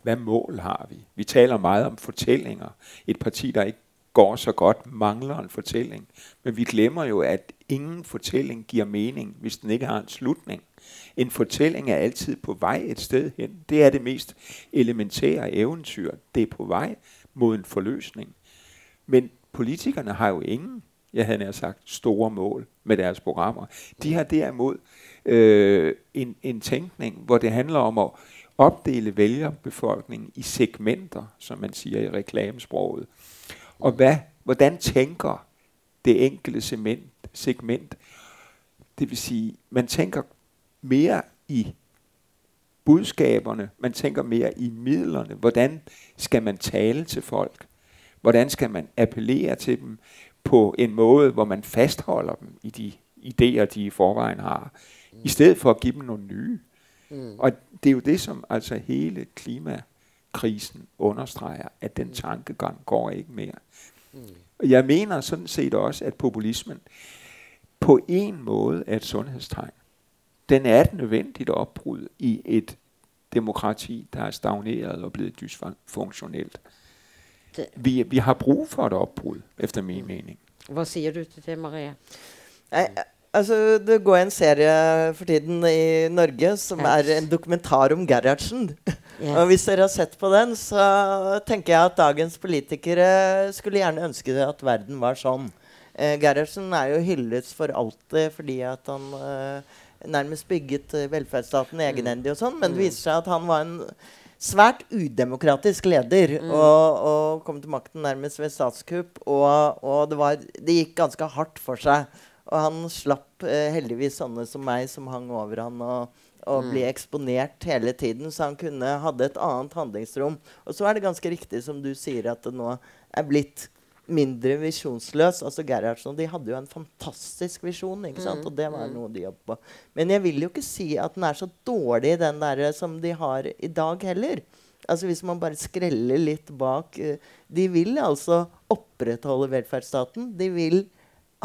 Hvad mål har vi? Vi taler meget om fortællinger. Et parti, der ikke går så godt, mangler en fortælling. Men vi glemmer jo, at ingen fortælling giver mening, hvis den ikke har en slutning. En fortælling er altid på vej et sted hen. Det er det mest elementære eventyr. Det er på vej mod en forløsning. Men politikerne har jo ingen, jeg havde nær sagt, store mål med deres programmer. De har derimod øh, en, en tænkning, hvor det handler om at opdele vælgerbefolkningen i segmenter, som man siger i reklamesproget. Og hvad, hvordan tænker det enkelte segment, segment? Det vil sige, man tænker mere i budskaberne, man tænker mere i midlerne. Hvordan skal man tale til folk? Hvordan skal man appellere til dem på en måde, hvor man fastholder dem i de idéer, de i forvejen har, i stedet for at give dem nogle nye. Mm. Og det er jo det, som altså hele klimakrisen understreger, at den mm. tankegang går ikke mere. Mm. Jeg mener sådan set også, at populismen på en måde er et sundhedstegn. Den er et nødvendigt opbrud i et demokrati, der er stagneret og blevet dysfunktionelt. Vi, vi har brug for et opbrud, efter min mening. Hvad siger du til det, Maria? Altså, det går en serie for tiden i Norge som er en dokumentar om Gerhardsen. Yeah. og hvis dere har sett på den, så tenker jeg at dagens politikere skulle gjerne ønske at verden var sånn. Eh, Gerhardsen er jo hyllet for alltid fordi at han eh, nærmest bygget eh, velferdsstaten egenhendig og sånn, men det mm. viser seg at han var en svært udemokratisk leder mm. og, og, kom til makten nærmest ved statskupp. Og, og det, var, det gikk ganske hardt for seg. Og han slapp eh, heldigvis sånne som meg, som hang over han og, og mm. ble eksponert hele tiden. Så han kunne, hadde et annet handlingsrom. Og så er det ganske riktig som du sier, at det nå er blitt mindre visjonsløs. Altså Gerhardsen de hadde jo en fantastisk visjon, ikke sant? Mm. og det var mm. noe de jobbet på. Men jeg vil jo ikke si at den er så dårlig, den der som de har i dag heller. altså Hvis man bare skreller litt bak eh, De vil altså opprettholde velferdsstaten. De vil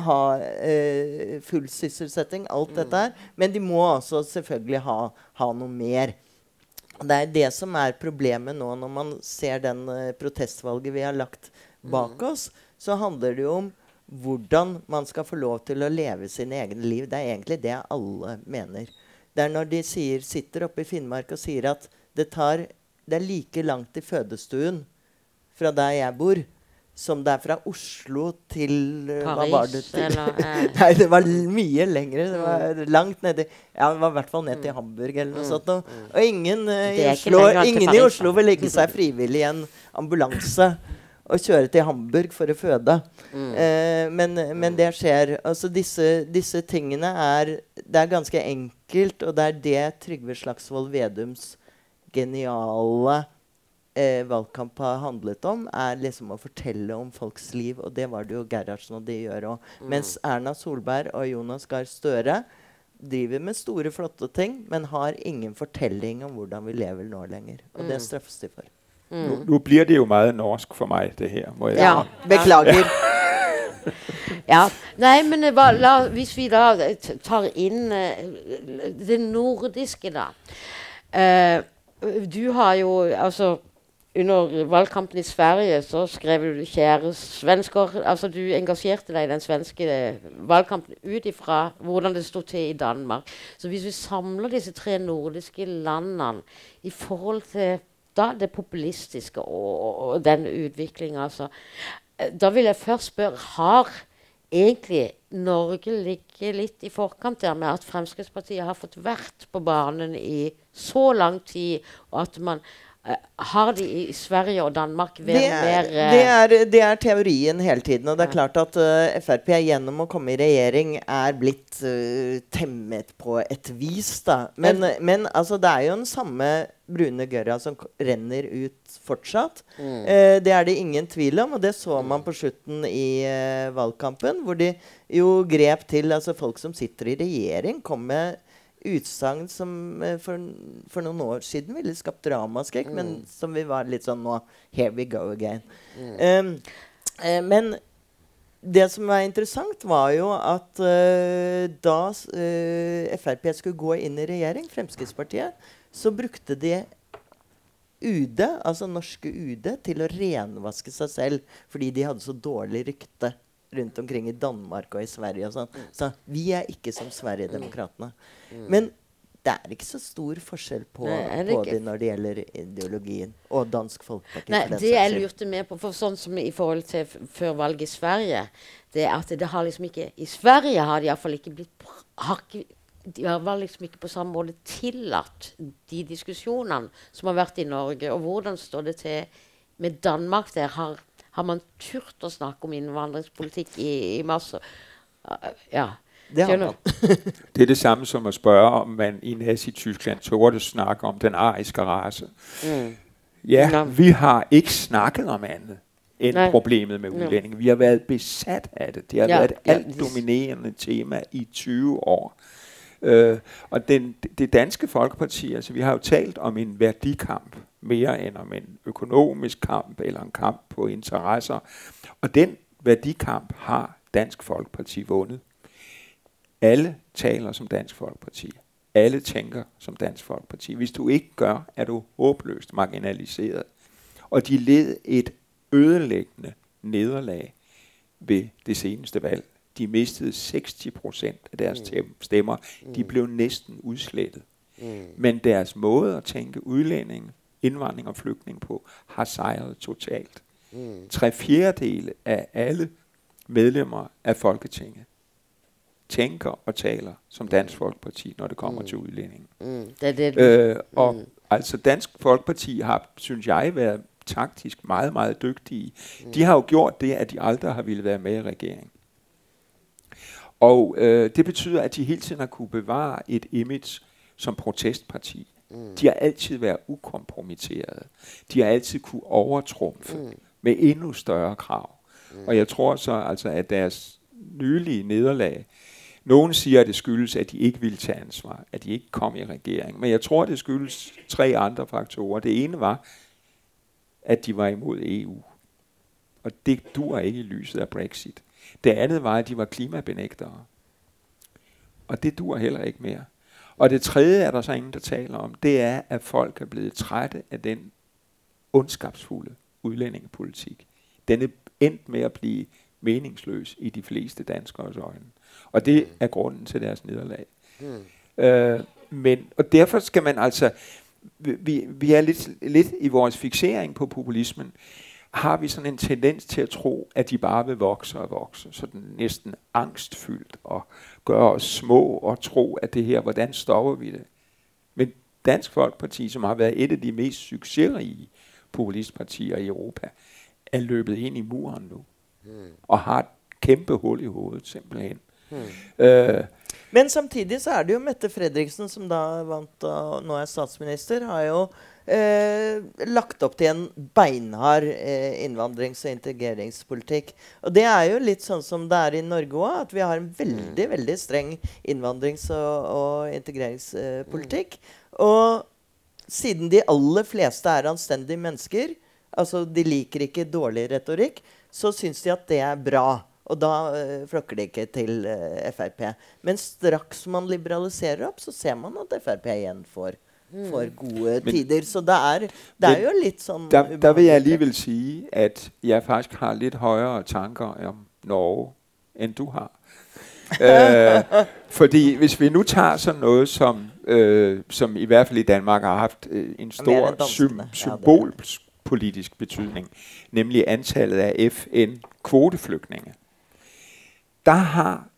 ha eh, full sysselsetting, alt dette her. Men de må altså selvfølgelig ha, ha noe mer. Det er det som er problemet nå når man ser den uh, protestvalget vi har lagt bak oss. Så handler det jo om hvordan man skal få lov til å leve sine egne liv. Det er egentlig det alle mener. Det er når de sier, sitter oppe i Finnmark og sier at det, tar, det er like langt til fødestuen fra der jeg bor, som det er fra Oslo til uh, Hva var det til? Eller, eh. Nei, det var mye lengre. Det var langt nedi Ja, det var i hvert fall ned til mm. Hamburg eller noe mm. sånt. Og, mm. og ingen, uh, i Oslo, ingen i Oslo vil legge seg frivillig i en ambulanse og kjøre til Hamburg for å føde. Mm. Eh, men, men, det skjer. Altså disse, disse, tingene er Det er ganske enkelt, og det er det Trygve Slagsvold Vedums geniale eh, valgkamp har handlet om, er liksom å fortelle om folks liv. Og det var det jo Gerhardsen og de gjør òg. Mm. Mens Erna Solberg og Jonas Gahr Støre driver med store, flotte ting, men har ingen fortelling om hvordan vi lever nå lenger. Og mm. det straffes de for. Mm. Nu, nu bliver det jo meget norsk for mig, det her. Må jeg ja, beklager. ja, Nei, men bare, la, hvis vi da tar inn uh, det nordiske, da. Uh, du har jo altså under valgkampen i Sverige så skrev du 'kjære svensker'. altså Du engasjerte deg i den svenske øh, valgkampen ut ifra hvordan det sto til i Danmark. Så hvis vi samler disse tre nordiske landene i forhold til da det populistiske og, og den utviklinga, altså øh, Da vil jeg først spørre Har egentlig Norge ligget litt i forkant der med at Fremskrittspartiet har fått vært på banen i så lang tid, og at man har de i Sverige og Danmark vært mer uh, det, er, det, er, teorien hele tiden. Og det er klart at uh, Frp gjennom å komme i regjering er blitt temmet på et vis. da. Men, men, men altså, det er jo den samme brune gørra som renner ut fortsatt. Mm. det er det ingen tvil om, og det så man på slutten i valgkampen. Hvor de jo grep til altså Folk som sitter i regjering, kom med utsagn som eh, for, for, noen år siden ville skapt ramaskrekk, mm. men som vi var litt sånn nå Here we go again. Mm. Um, men det som var interessant, var jo at uh, da uh, Frp skulle gå inn i regjering, Fremskrittspartiet, så brukte de UD, altså norske UD, til å renvaske seg selv fordi de hadde så dårlig rykte rundt omkring i Danmark og i Sverige. og sånn. Mm. Så vi er ikke som Sverigedemokraterna. Mm. Men det er ikke så stor forskjell på, Nei, på det når det gjelder ideologien. Og Dansk Folkeparti. Nei, det jeg lurte med på, for sånn som i forhold til før valget i Sverige det er at det har liksom ikke I Sverige har de iallfall ikke blitt har ikke, de var liksom ikke på samme måte tillatt de diskusjonene som har vært i Norge. Og hvordan står det til med Danmark? Der har har man turt å snakke om innvandringspolitikk i, i masse Ja. Det, det er det samme som å spørre om man i Nazi-Tyskland torde snakke om den ariske rase. Mm. Ja, Nå. vi har ikke snakket om annet enn Nej. problemet med udlændinge. Vi har vært besat av det. Det har ja, vært et alt ja, dominerende tema i 20 år. Øh, og den, det danske Folkeparti, altså vi har jo talt om en værdikamp mere end om en økonomisk kamp eller en kamp på interesser. Og den værdikamp har Dansk Folkeparti vundet. Alle taler som Dansk Folkeparti. Alle tænker som Dansk Folkeparti. Hvis du ikke gør, er du håbløst marginaliseret. Og de led et ødelæggende nederlag ved det seneste valg. De mistede 60 procent af deres mm. stemmer. De mm. blev næsten udslettet. Mm. Men deres måde at tænke udlænding, indvandring og flygtning på, har sejret totalt. Mm. Tre fjerdedele af alle medlemmer af Folketinget tænker og taler som mm. Dansk Folkeparti, når det kommer mm. til udlændingen. Mm. Det, det, øh, og mm. altså Dansk Folkeparti har, synes jeg, været taktisk meget, meget dygtige. Mm. De har jo gjort det, at de aldrig har ville være med i regeringen. Og øh, det betyder, at de hele tiden har kunne bevare et image som protestparti. Mm. De har altid været ukompromitterede. De har altid kunne overtrumfe mm. med endnu større krav. Mm. Og jeg tror så altså, at deres nylige nederlag, nogen siger, at det skyldes, at de ikke ville tage ansvar, at de ikke kom i regering. Men jeg tror, det skyldes tre andre faktorer. Det ene var, at de var imod EU. Og det dur ikke i lyset af Brexit. Det andet var, at de var klimabenægtere. Og det dur heller ikke mere. Og det tredje er der så ingen, der taler om. Det er, at folk er blevet trætte af den ondskabsfulde udlændingepolitik. Den er endt med at blive meningsløs i de fleste danskers øjne. Og det er grunden til deres nederlag. Mm. Øh, men, og derfor skal man altså, vi, vi er lidt, lidt i vores fixering på populismen, har vi sådan en tendens til at tro, at de bare vil vokse og vokse, sådan næsten angstfyldt og gøre os små og tro, at det her, hvordan stopper vi det? Men Dansk Folkeparti, som har været et af de mest succesrige populistpartier i Europa, er løbet ind i muren nu. Mm. Og har et kæmpe hul i hovedet, simpelthen. Mm. Øh, Men samtidig så er det jo Mette Fredriksen, som da vant og nå er statsminister, har jo eh, lagt opp til en beinhard eh, innvandrings- og integreringspolitikk. Og det er jo litt sånn som det er i Norge òg, at vi har en veldig mm. veldig streng innvandrings- og, og integreringspolitikk. Mm. Og siden de aller fleste er anstendige mennesker, altså de liker ikke dårlig retorikk, så syns de at det er bra. Og da uh, flokker de ikke til uh, Frp. Men straks man liberaliserer opp, så ser man at Frp igjen får, mm. får gode men, tider. Så det er, det er jo litt sånn der, der vil jeg alligevel si at jeg faktisk har litt høyere tanker om Norge enn du har. uh, fordi hvis vi nå tar sånn noe som, uh, som i hvert fall i Danmark har hatt uh, en stor sym symbolpolitisk betydning, nemlig antallet av FN-kvoteflygtninge der har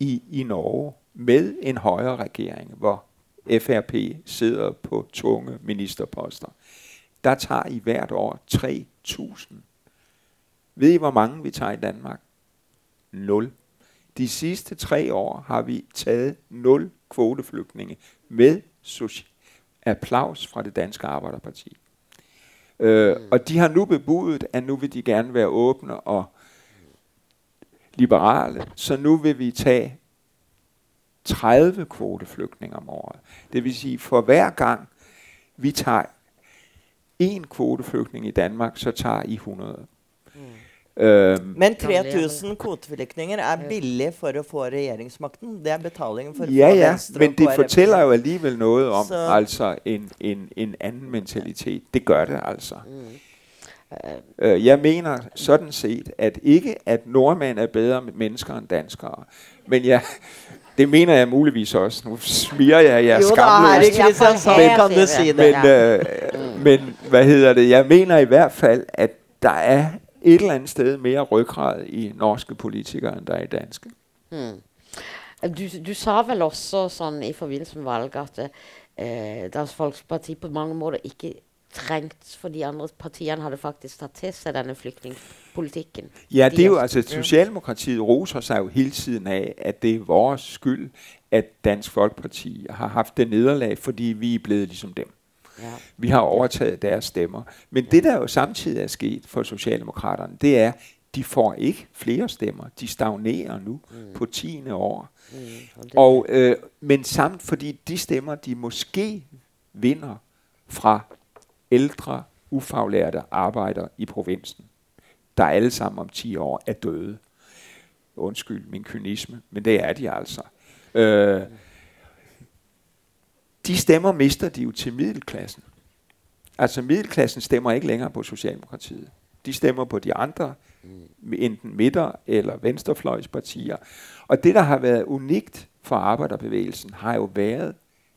i, i Norge med en højre regering, hvor FRP sidder på tunge ministerposter, der tager i hvert år 3.000. Ved I, hvor mange vi tager i Danmark? 0. De sidste tre år har vi taget 0 kvoteflygtninge med applaus fra det danske Arbejderparti. Øh, og de har nu bebudet, at nu vil de gerne være åbne og liberale, så nu vil vi tage 30 kvoteflygtninge om året. Det vil sige, for hver gang vi tager en kvoteflygtning i Danmark, så tager I 100. Mm. Um, Men 3000 kvoteflygtninger er billig for å få regjeringsmakten. Det er betalingen for Ja, ja, men det fortæller jo alligevel noget om så. altså en, en, en anden mentalitet. Det gør det altså. Mm. Øh, jeg mener sådan set, at ikke at nordmænd er bedre mennesker end danskere, men jeg, det mener jeg muligvis også. Nu smiger jeg jeres jo, gamle men, kan du sige det. Men, øh, men hvad hedder det? Jeg mener i hvert fald, at der er et eller andet sted mere ryggrad i norske politikere, end der er i danske. Hmm. Du, du sa vel også sånn i forbindelse med valget at eh, Dansk Folkeparti på mange måter ikke trengt, for de andre partiene hadde faktisk tatt til seg denne flyktningpolitikken. Ja, det er jo altså, Socialdemokratiet roser seg jo hele tiden av at det er vår skyld at Dansk Folkeparti har hatt det nederlag fordi vi er blevet liksom dem. Ja. Vi har overtaget deres stemmer. Men ja. det der jo samtidig er sket for Socialdemokraterne, det er, de får ikke flere stemmer. De stagnerer nu mm. på tiende år. Mm, og og, øh, men samt fordi de stemmer, de måske vinder fra ældre, ufaglærte arbejdere i provinsen, der alle sammen om 10 år er døde. Undskyld min kynisme, men det er de altså. Øh, de stemmer mister de jo til middelklassen. Altså middelklassen stemmer ikke længere på Socialdemokratiet. De stemmer på de andre, enten midter- eller venstrefløjspartier. Og det, der har været unikt for arbejderbevægelsen, har jo været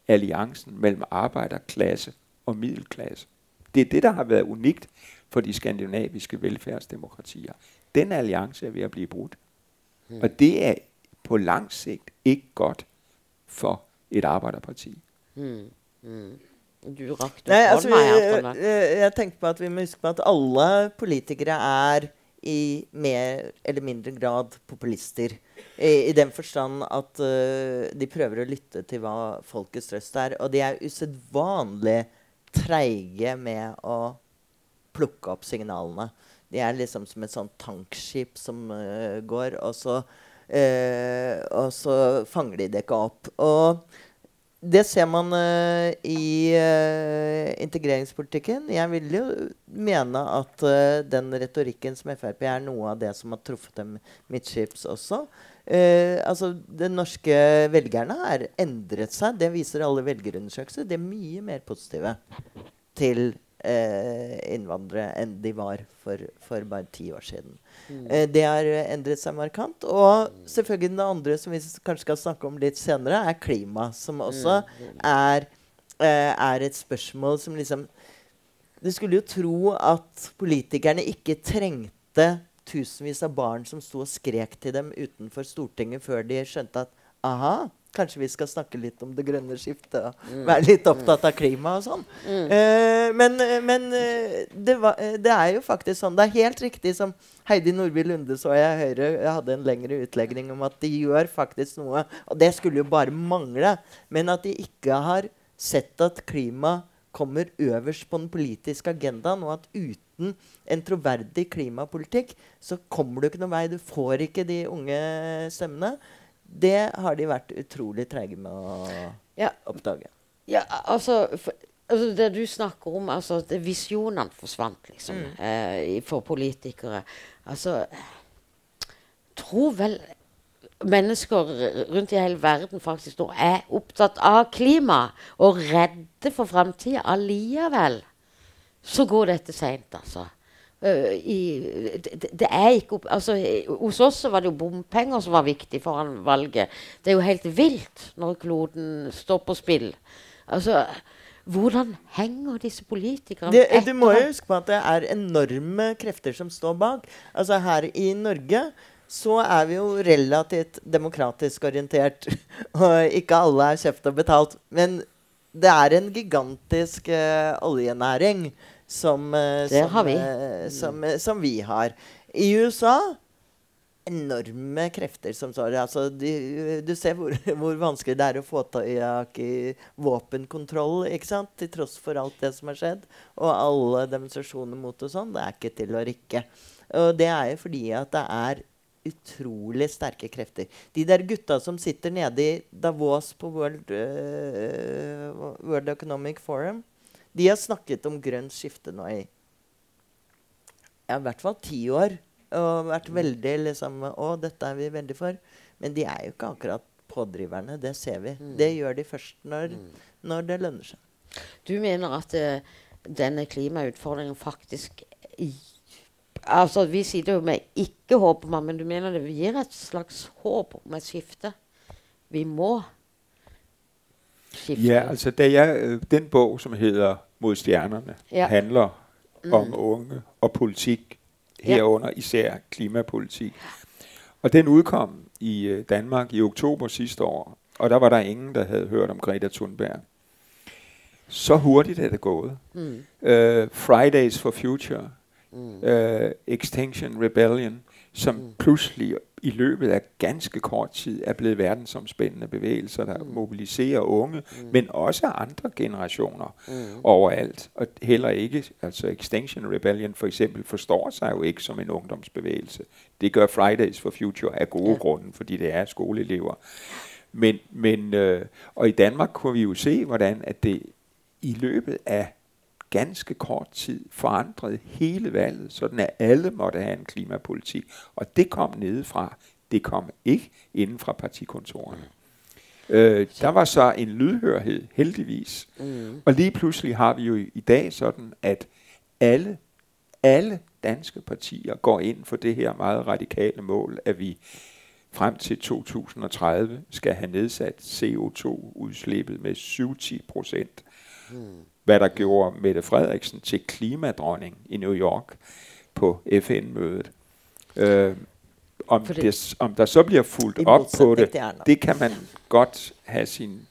alliancen mellem arbejderklasse og middelklasse. Det er det, der har været unikt for de skandinaviske velfærdsdemokratier. Den alliance er ved at blive brudt. Hmm. Og det er på lang sigt ikke godt for et arbejderparti. Hmm. Hmm. Du rakte Nei, altså, jeg, jeg, jeg tenkte på at vi må huske på at alle politikere er i mer eller mindre grad populister. I, i den forstand at uh, de prøver å lytte til hva folkets røst er. Og de er usedvanlig treige med å plukke opp signalene. De er liksom som et sånt tankskip som uh, går, og så, uh, og så fanger de det ikke opp. Og det ser man uh, i uh, integreringspolitikken. Jeg vil jo mene at uh, den retorikken som Frp er noe av det som har truffet dem midtskips også. altså, De norske velgerne har endret seg. Det viser alle velgerundersøkelser. De er mye mer positive til innvandrere enn de var for, for bare ti år siden. Mm. Eh, det har endret seg markant. Og selvfølgelig det andre som vi kanskje skal snakke om litt senere, er klima. Som også mm. er, eh, er et spørsmål som liksom Du skulle jo tro at politikerne ikke trengte tusenvis av barn som sto og skrek til dem utenfor Stortinget før de skjønte at aha, Kanskje vi skal snakke litt om det grønne skiftet og mm. være litt opptatt av klima og sånn. Mm. Uh, men, men uh, det, var, uh, det, er jo faktisk sånn. Det er helt riktig som Heidi Nordby Lunde så jeg Høyre jeg hadde en lengre utlegning om at de gjør faktisk noe. Og det skulle jo bare mangle. Men at de ikke har sett at klima kommer øverst på den politiske agendaen, og at uten en troverdig klimapolitikk så kommer du ikke noen vei. Du får ikke de unge stemmene. Det har de vært utrolig treige med å ja. oppdage. Ja, altså, for, altså, Det du snakker om, altså Visjonene forsvant, liksom, mm. eh, for politikere. Altså Tror vel mennesker rundt i hele verden faktisk nå er opptatt av klima og redde for framtida. Allikevel så går dette seint, altså. Uh, i, det, det, er ikke altså, Hos oss var det jo bompenger som var viktig foran valget. Det er jo helt vilt når kloden står på spill. Altså, hvordan henger disse politikerne det, etter? Du må jo huske på at det er enorme krefter som står bak. Altså Her i Norge så er vi jo relativt demokratisk orientert. Og ikke alle er kjøpt og betalt. Men det er en gigantisk uh, oljenæring som, eh, som, vi. Eh, som, eh, som, vi har. I USA enorme krefter som står altså, de, Du ser hvor, hvor, vanskelig det er å få tak i våpenkontroll, ikke sant? til tross for alt det som har skjedd. Og alle demonstrasjoner mot og sånn. Det er ikke til å rikke. Og det er jo fordi at det er utrolig sterke krefter. De der gutta som sitter nede i Davos på World, uh, World Economic Forum, de har snakket om grønt skifte nå i ja, i hvert fall ti år. Og vært veldig liksom Å, dette er vi veldig for. Men de er jo ikke akkurat pådriverne. Det ser vi. Mm. Det gjør de først når, mm. når, det lønner seg. Du mener at uh, denne klimautfordringen faktisk Altså, Vi sier jo med ikke håp om men du mener det gir et slags håp om et skifte? Vi må skifte. Ja, altså da jeg, øh, den bog, som hedder Mod stjernerne, ja. handler mm. om unge og politik, herunder ja. især klimapolitik. Og den udkom i øh, Danmark i oktober sidste år, og der var der ingen, der havde hørt om Greta Thunberg. Så hurtigt er det gået. Mm. Uh, Fridays for Future, mm. uh, Extinction Rebellion, som mm. pludselig i løbet af ganske kort tid er blevet verdensomspændende bevægelser, der mm. mobiliserer unge, mm. men også andre generationer mm. overalt. Og heller ikke, altså Extinction Rebellion for eksempel, forstår sig jo ikke som en ungdomsbevægelse. Det gør Fridays for Future af gode ja. grunde, fordi det er skoleelever. Men, men øh, og i Danmark kunne vi jo se, hvordan at det i løbet af ganske kort tid forandrede hele valget, sådan at alle måtte have en klimapolitik. Og det kom nedefra. Det kom ikke inden fra partikontorerne. Mm. Øh, der var så en lydhørhed, heldigvis. Mm. Og lige pludselig har vi jo i dag sådan, at alle, alle danske partier går ind for det her meget radikale mål, at vi frem til 2030 skal have nedsat CO2-udslippet med 70 procent. Hvad der gjorde Mette Frederiksen til klimadronning i New York på FN-mødet. Øh, om, det, det, om der så bliver fuldt op på det, det kan man godt have sin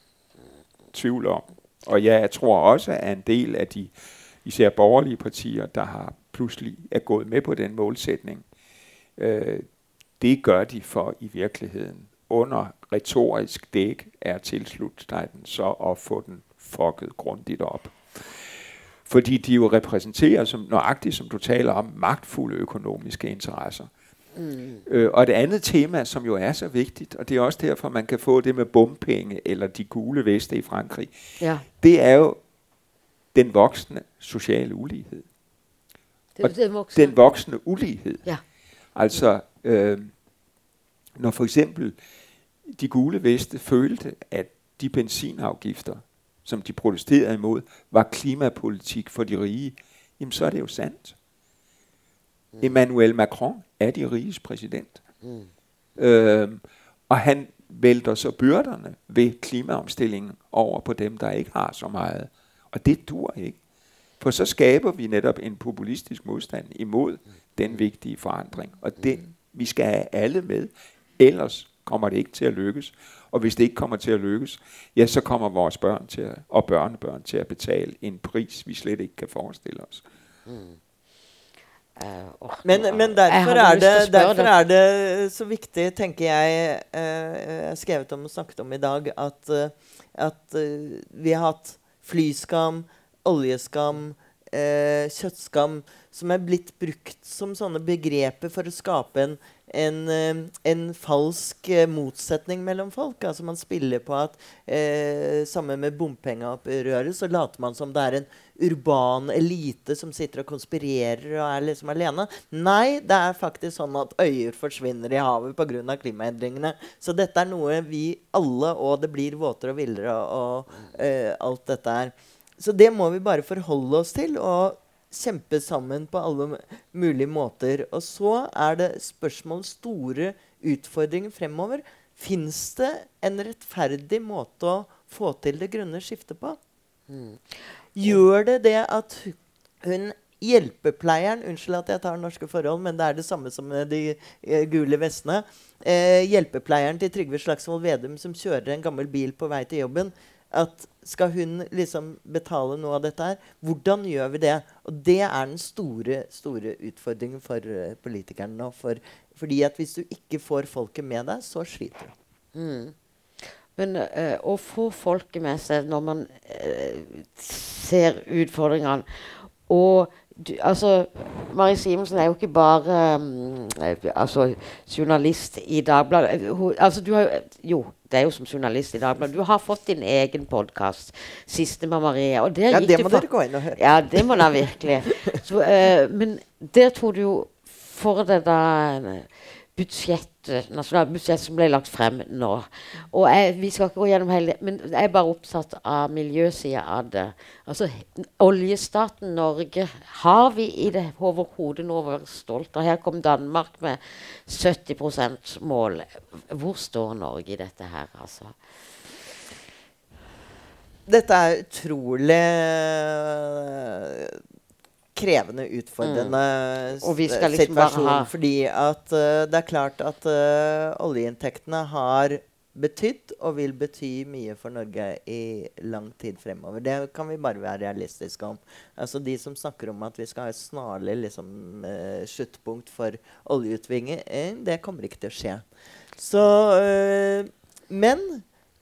tvivl om. Og ja, jeg tror også, at en del af de især borgerlige partier, der har pludselig er gået med på den målsætning, øh, det gør de for i virkeligheden under retorisk dæk er tilslut den så at få den fucket grundigt op. Fordi de jo repræsenterer, som, nøjagtigt som du taler om, magtfulde økonomiske interesser. Mm. Øh, og det andet tema, som jo er så vigtigt, og det er også derfor, man kan få det med bompenge eller de gule veste i Frankrig, Ja. det er jo den voksne sociale ulighed. Det er voksne. Den voksne ulighed. Ja. Altså, øh, når for eksempel de gule veste følte, at de benzinafgifter, som de protesterede imod, var klimapolitik for de rige, jamen så er det jo sandt. Mm. Emmanuel Macron er de riges præsident. Mm. Øh, og han vælter så byrderne ved klimaomstillingen over på dem, der ikke har så meget. Og det dur ikke. For så skaber vi netop en populistisk modstand imod den vigtige forandring. Og den, vi skal have alle med, ellers kommer det ikke til at lykkes. Og hvis det ikke kommer til at lykkes, ja, så kommer vores børn til at, og børnebørn til at betale en pris, vi slet ikke kan forestille os. Eh, åh, Men, men derfor, er det, derfor er det så viktig, tenker jeg eh, skrevet om og snakket om i dag at, eh, at eh, vi har hatt flyskam, oljeskam, eh, kjøttskam, som er blitt brukt som sånne begreper for å skape en, en, eh, en falsk eh, motsetning mellom folk. Altså Man spiller på at eh, Sammen med bompengeopprøret så later man som det er en urban elite som sitter og konspirerer og er liksom alene. Nei, det er faktisk sånn at øyer forsvinner i havet pga. klimaendringene. Så dette er noe vi alle, og det blir våtere og villere og, og eh, alt dette her. Så det må vi bare forholde oss til og kjempe sammen på alle mulige måter. Og så er det spørsmål store utfordringer fremover. Fins det en rettferdig måte å få til det grønne skiftet på? Gjør det det at hu- hun hjelpepleieren Unnskyld at jeg tar norske forhold, men det er det samme som de eh, gule vestene. Eh, hjelpepleieren til Trygve Slagsvold Vedum som kjører en gammel bil på vei til jobben. At skal hun liksom betale noe av dette her? Hvordan gjør vi det? Og det er den store, store utfordringen for eh, uh, politikerne nå. For, fordi at hvis du ikke får folket med deg, så sliter du. Mm. Men eh, å få folket med seg når man uh, ser utfordringene Og du, altså, Marie Simonsen er jo ikke bare um, altså, journalist i Dagbladet. Hun, altså, du har, jo- jo, det er jo som journalist i Dagbladet. Du har fått din egen podkast, 'Siste med Marie'. Og der Ja, gikk det du må dere gå inn og høre. Ja, det må dere virkelig. Så, eh, men der tok du jo for deg da budsjett, nasjonalbudsjett som ble lagt frem nå. Og jeg, vi skal ikke gå gjennom hele det, men jeg er bare opptatt av miljøsida av det. Altså, Oljestaten Norge har vi i det overhodet noe å være stolt av. Her kom Danmark med 70% mål. Hvor står Norge i dette her, altså? Dette er utrolig krevende, utfordrende Mm. Og vi skal liksom situasjon. Fordi at eh, det er klart at eh, oljeinntektene har betydd og vil bety mye for Norge i lang tid fremover. Det kan vi bare være realistiske om. Altså De som snakker om at vi skal ha et snarlig liksom, eh, sluttpunkt for oljeutvinning, det kommer ikke til å skje. Så, men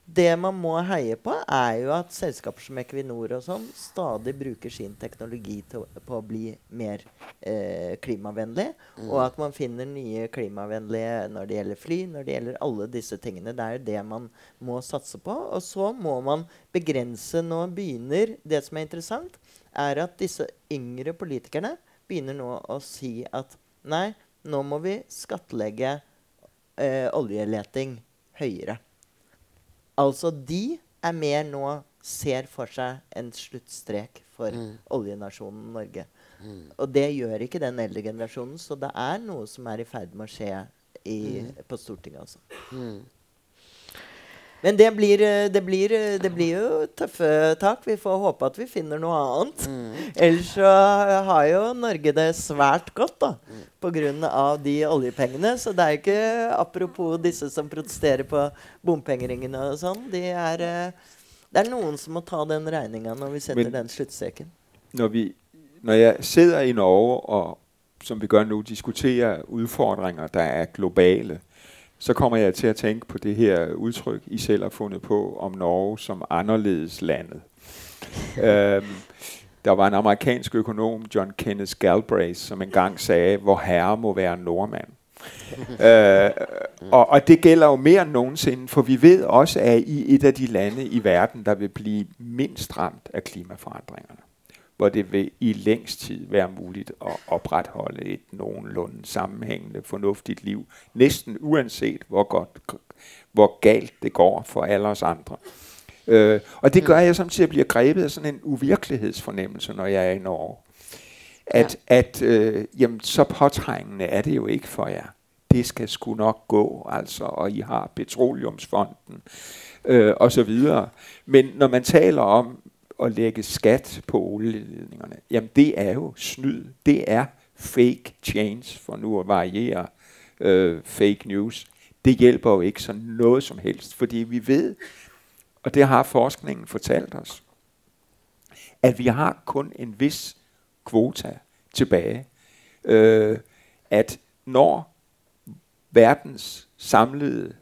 det man må heie på, er jo at selskaper som Equinor og sånn stadig bruker sin teknologi til, på å bli mer eh, klimavennlig. Og at man finner nye klimavennlige når det gjelder fly, når det gjelder alle disse tingene. Det er jo det man må satse på. Og så må man begrense Nå begynner Det som er interessant, er at disse yngre politikerne begynner nå å si at nei, nå må vi skattlegge eh, oljeleting høyere. Altså, de er mer nå ser for seg en sluttstrek for oljenasjonen Norge. Og det gjør ikke den eldre generasjonen, så det er noe som er i ferd med å skje i, på Stortinget, altså. Men det blir, det, blir, det blir jo tøffe tak. Vi får håpe at vi finner noe annet. Ellers så har jo Norge det svært godt da, pga. de oljepengene. Så det er ikke apropos disse som protesterer på bompengeringene og sånn. De er, eh, det er noen som må ta den regninga når vi setter Men- den sluttstreken. Når, vi, når jeg sidder i Norge og, som vi gør nu, diskuterer udfordringer, der er globale, så kommer jeg til at tænke på det her udtryk, I selv har fundet på om Norge som anderledes landet. øhm, der var en amerikansk økonom, John Kenneth Galbraith, som engang sagde, hvor herre må være nordmand. øh, og, og det gælder jo mere end nogensinde, for vi ved også, at i et af de lande i verden, der vil blive mindst ramt af klimaforandringerne, hvor det vil i længst tid være muligt at opretholde et nogenlunde sammenhængende, fornuftigt liv, næsten uanset hvor godt, hvor galt det går for alle os andre. Øh, og det gør, at jeg samtidig bliver grebet af sådan en uvirkelighedsfornemmelse, når jeg er i Norge. At, ja. at øh, jamen, så påtrængende er det jo ikke for jer. Det skal sgu nok gå, altså, og I har Petroleumsfonden, øh, og så videre. Men når man taler om at lægge skat på olieledningerne, jamen det er jo snyd. Det er fake change, for nu at variere øh, fake news. Det hjælper jo ikke sådan noget som helst, fordi vi ved, og det har forskningen fortalt os, at vi har kun en vis kvota tilbage. Øh, at når verdens samlede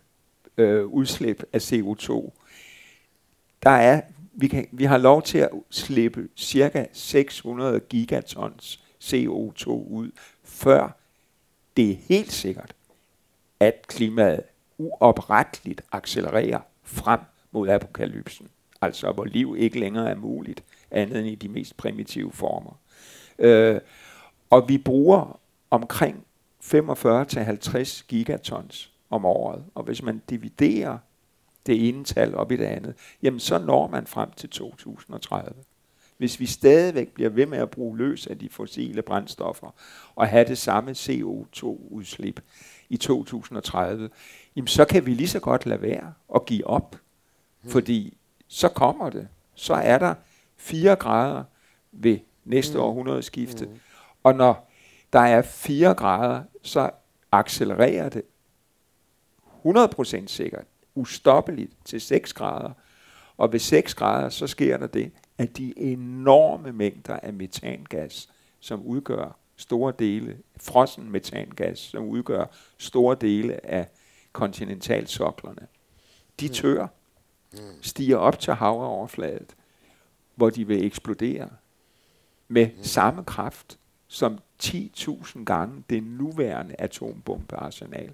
øh, udslip af CO2, der er, vi, kan, vi har lov til at slippe cirka 600 gigatons CO2 ud, før det er helt sikkert, at klimaet uopretteligt accelererer frem mod apokalypsen. Altså hvor liv ikke længere er muligt, andet end i de mest primitive former. Øh, og vi bruger omkring 45-50 gigatons om året. Og hvis man dividerer det ene tal op i det andet, jamen så når man frem til 2030. Hvis vi stadigvæk bliver ved med at bruge løs af de fossile brændstoffer og have det samme CO2-udslip i 2030, jamen så kan vi lige så godt lade være og give op. Fordi så kommer det. Så er der 4 grader ved næste mm. århundredeskifte. Mm. Og når der er 4 grader, så accelererer det 100% sikkert, ustoppeligt til 6 grader. Og ved 6 grader, så sker der det, at de enorme mængder af metangas, som udgør store dele, frossen metangas, som udgør store dele af kontinentalsoklerne, de mm. tør, stiger op til havoverfladet, hvor de vil eksplodere med mm. samme kraft som 10.000 gange det nuværende atombombearsenal.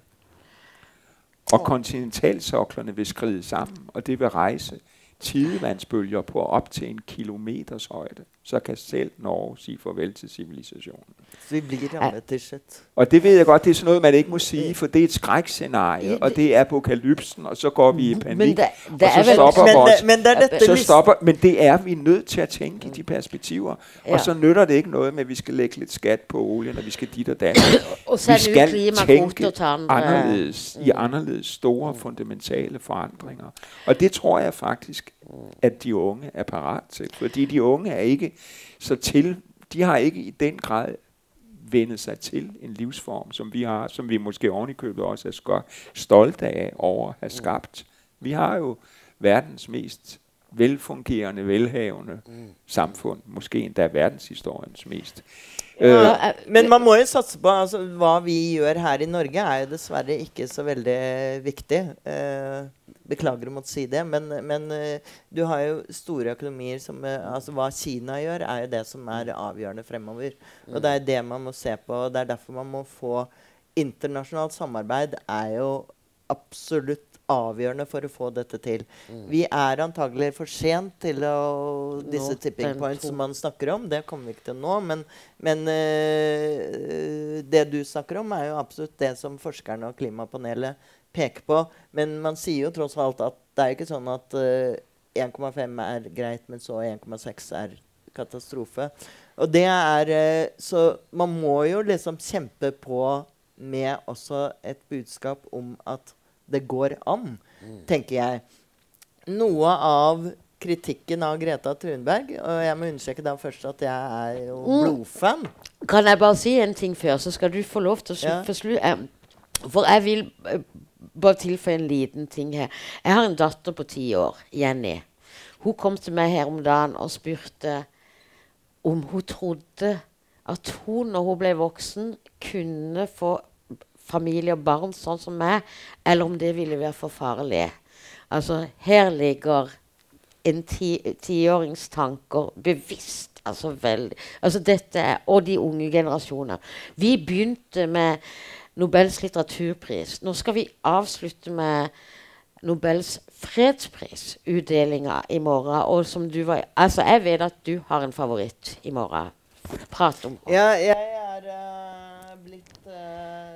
Og kontinentalsoklerne vil skride sammen, og det vil rejse tidevandsbølger på op til en kilometers højde, så kan selv Norge sige farvel til civilisationen. Så bliver rammet, ja. Og det ved jeg godt, det er sådan noget, man ikke må sige, for det er et skrækscenarie, og det er apokalypsen, og så går vi i panik, men der, der og så stopper men, vores, men, der, det, så stopper, men det er vi nødt til at tænke i de perspektiver, ja. og så nytter det ikke noget med, at vi skal lægge lidt skat på olien, og vi skal dit og dat. og vi skal tænke anderledes, i anderledes store fundamentale forandringer. Og det tror jeg faktisk at de unge er parat til. Fordi de unge er ikke så til, de har ikke i den grad vendet sig til en livsform, som vi har, som vi måske ovenikøbet også er stolte af over at have skabt. Vi har jo verdens mest velfungerende, velhavende mm. samfund, måske endda verdenshistoriens mest. Ja, uh, men man må jo satse på altså, Hva vi gjør her i Norge, er jo dessverre ikke så veldig viktig. Uh, Beklager å måtte si det, men, men uh, du har jo store økonomier som altså Hva Kina gjør, er jo det som er avgjørende fremover. Mm. Og det er det man må se på. og Det er derfor man må få Internasjonalt samarbeid er jo absolutt avgjørende for å få dette til. Mm. Vi er antagelig for sent til å, disse nå, tipping points som man snakker om. Det kommer vi ikke til nå. Men, men uh, det du snakker om, er jo absolutt det som forskerne og klimapanelet peker på. Men man sier jo tross alt at det er ikke sånn at uh, eh, 1,5 er greit, men så 1,6 er katastrofe. Og det er uh, Så man må jo liksom kjempe på med også et budskap om at det går an, mm. tenker jeg. Noe av kritikken av Greta Thunberg Og jeg må understreke da først at jeg er jo mm. blodfan. Kan jeg bare si en ting før, så skal du få lov til å ja. forslutte For jeg vil bare tilføye en liten ting her. Jeg har en datter på ti år, Jenny. Hun kom til meg her om dagen og spurte om hun trodde at hun, når hun ble voksen, kunne få familie og barn sånn som meg, eller om det ville være for farlig. Altså, her ligger en tiårings ti tanker bevisst. Altså veldig altså dette er, Og de unge generasjoner. Vi begynte med Nobels litteraturpris. Nå skal vi avslutte med Nobels fredsprisutdelinga i morgen. Og som du var Altså, jeg vet at du har en favoritt i morgen. Prat om Ja, jeg er uh, blitt uh,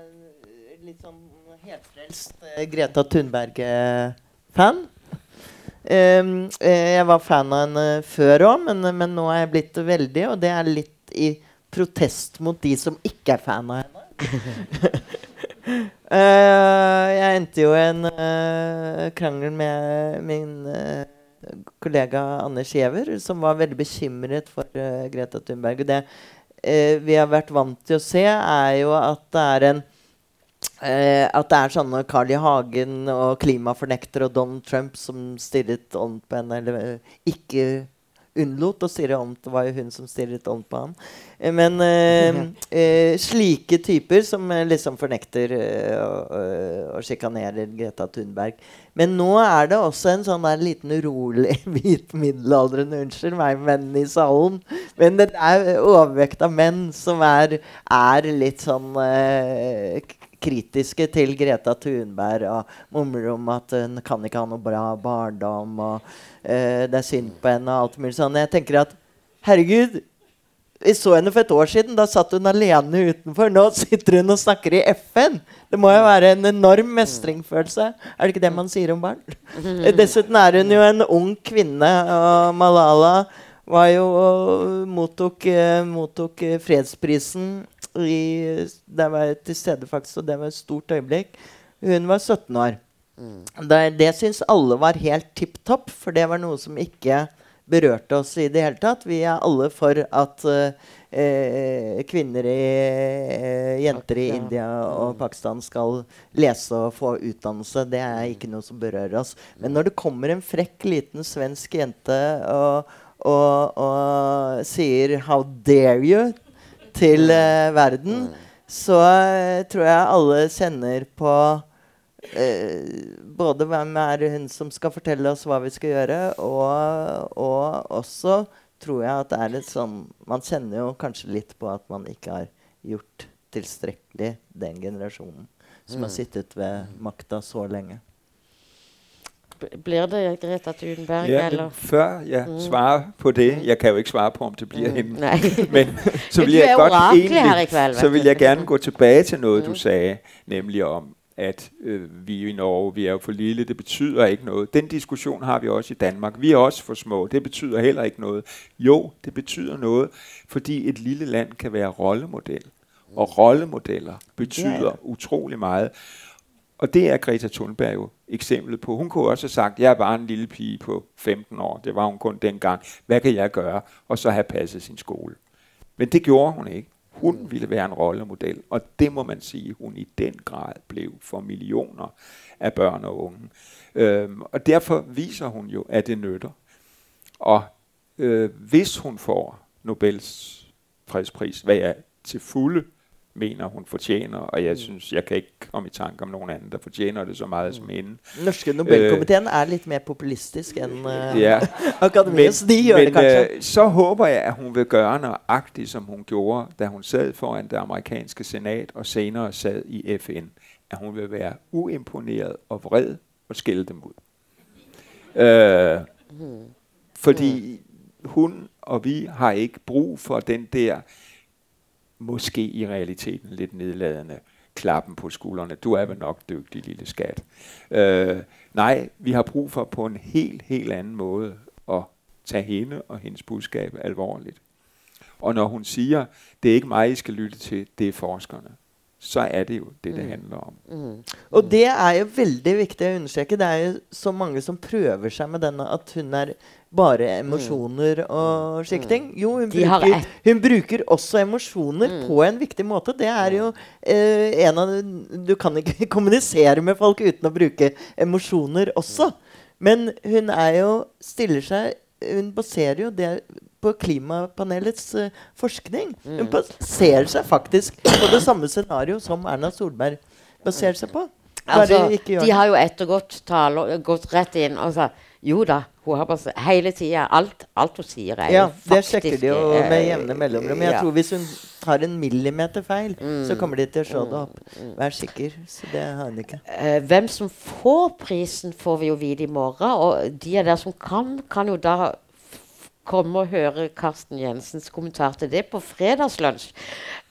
litt sånn helfrelst eh, Greta Thunberg-fan. Um, jeg var fan av henne før òg, men, men, nå er jeg blitt veldig, og det er litt i protest mot de som ikke er fan av henne. Eh, jeg endte jo en krangel med min kollega Anders Giæver, som var veldig bekymret for uh, Greta Thunberg. Det uh, vi har vært vant til å se, er jo at det er en uh, At det er sånne Carl I. Hagen og klimafornekter og Donald Trump som stirret ånd på henne, eller eh, ikke unnlot å stirre ånd Det var jo hun som stirret ånd på ham. Uh, eh, men eh, eh, slike typer som liksom fornekter og, og sjikanerer Greta Thunberg. Men nå er det også en sånn der liten urolig hvit middelaldrende Unnskyld meg, menn i salen. Men det er overvekt av menn som er, er litt sånn kritiske til Greta Thunberg og mumler om at hun kan ikke ha noe bra barndom. og uh, det er synd på henne og alt mulig sånn. Jeg tenker at herregud, vi så henne for et år siden. Da satt hun alene utenfor. Nå sitter hun og snakker i FN. Det må jo være en enorm mestringsfølelse. Er det ikke det man sier om barn? Dessuten er hun jo en ung kvinne. Og Malala var jo mottok, uh, mottok fredsprisen i, Der var jeg til stede, faktisk, og det var et stort øyeblikk. Hun var 17 år. Mm. Det, det syns alle var helt tipp topp, for det var noe som ikke berørte oss i det hele tatt. Vi er alle for at uh, eh, kvinner i eh, Jenter i India og Pakistan skal lese og få utdannelse. Det er ikke noe som berører oss. Men når det kommer en frekk, liten svensk jente og, og, og sier 'How dare you?' Til uh, verden, så uh, tror jeg alle kjenner på uh, både hvem er hun som skal fortelle oss hva vi skal gjøre, og, og, også tror jeg at det er litt sånn Man kjenner jo kanskje litt på at man ikke har gjort tilstrekkelig den generasjonen som har mm. sittet ved makta så lenge. Blir det Greta Thunberg, ja, eller? Før jeg mm. svarer på det mm. Jeg kan jo ikke svare på, om det bliver mm. hende. Men så vil jeg godt egentlig, kveld, så vil jeg gerne gå tilbage til noget, mm. du sagde, nemlig om, at øh, vi i Norge, vi er jo for lille, det betyder ikke noget. Den diskussion har vi også i Danmark. Vi er også for små, det betyder heller ikke noget. Jo, det betyder noget, fordi et lille land kan være rollemodel. Og rollemodeller betyder yeah. utrolig meget. Og det er Greta Thunberg jo eksemplet på. Hun kunne også have sagt, jeg er bare en lille pige på 15 år. Det var hun kun dengang. Hvad kan jeg gøre? Og så have passet sin skole. Men det gjorde hun ikke. Hun ville være en rollemodel, og det må man sige, hun i den grad blev for millioner af børn og unge. Øhm, og derfor viser hun jo, at det nytter. Og øh, hvis hun får Nobels fredspris, hvad jeg til fulde mener, hun fortjener, og jeg mm. synes, jeg kan ikke komme i tanke om nogen anden, der fortjener det så meget mm. som hende. Norske Nobelkomiteen øh, er lidt mere populistisk end uh, ja. akademiet, så de gør men, det kanskje. Øh, så håber jeg, at hun vil gøre nøjagtigt, som hun gjorde, da hun sad foran det amerikanske senat, og senere sad i FN. At hun vil være uimponeret og vred og skælde dem ud. Øh, mm. Fordi hun og vi har ikke brug for den der måske i realiteten lidt nedladende klappen på skuldrene. Du er vel nok dygtig, lille skat. Øh, nej, vi har brug for på en helt, helt anden måde at tage hende og hendes budskab alvorligt. Og når hun siger, det er ikke mig, I skal lytte til, det er forskerne, så er det jo det, det mm. handler om. Mm. Og det er jo veldig viktig å understreke. Det er jo så mange som prøver seg med denne at hun er bare emosjoner mm. og mm. slike ting. Jo, hun bruker, hun bruker, også emosjoner mm. på en viktig måte. Det er jo eh, en av Du kan ikke kommunisere med folk uten å bruke emosjoner også. Men hun er jo stiller seg Hun baserer jo det på klimapanelets uh, forskning. Mm. Hun baserer seg faktisk på det samme scenario som Erna Solberg baserer seg på. Altså, de har jo ettergått taler, gått rett inn og sagt jo da, hun har bare hele tida Alt, alt hun sier, er Ja, jo det faktisk sjekker de jo med eh, jevne mellomrom. Jeg ja. tror hvis hun tar en millimeter feil, Mm. så kommer de til å se det opp. Vær sikker. Så det har hun ikke. Eh, hvem som får prisen, får vi jo vite i morgen. Og de av dere som kan, kan jo da komme og høre Karsten Jensens kommentar til det på fredagslunsj.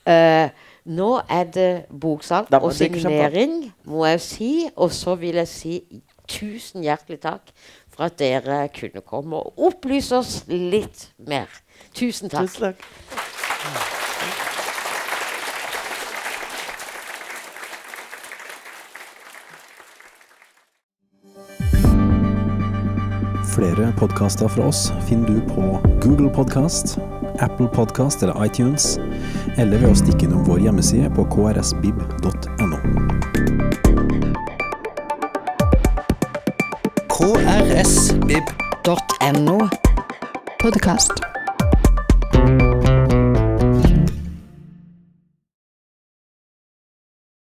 Eh, nå er det boksalg og signering, må jeg si. Og så vil jeg si tusen hjertelig takk for at dere kunne komme og opplyse oss litt mer. Tusen takk. Tusen takk. Flere podkaster fra oss finner du på Google Podkast, Apple Podkast eller iTunes, eller ved å stikke innom vår hjemmeside på krsbib.no. sbib.no. Podcast.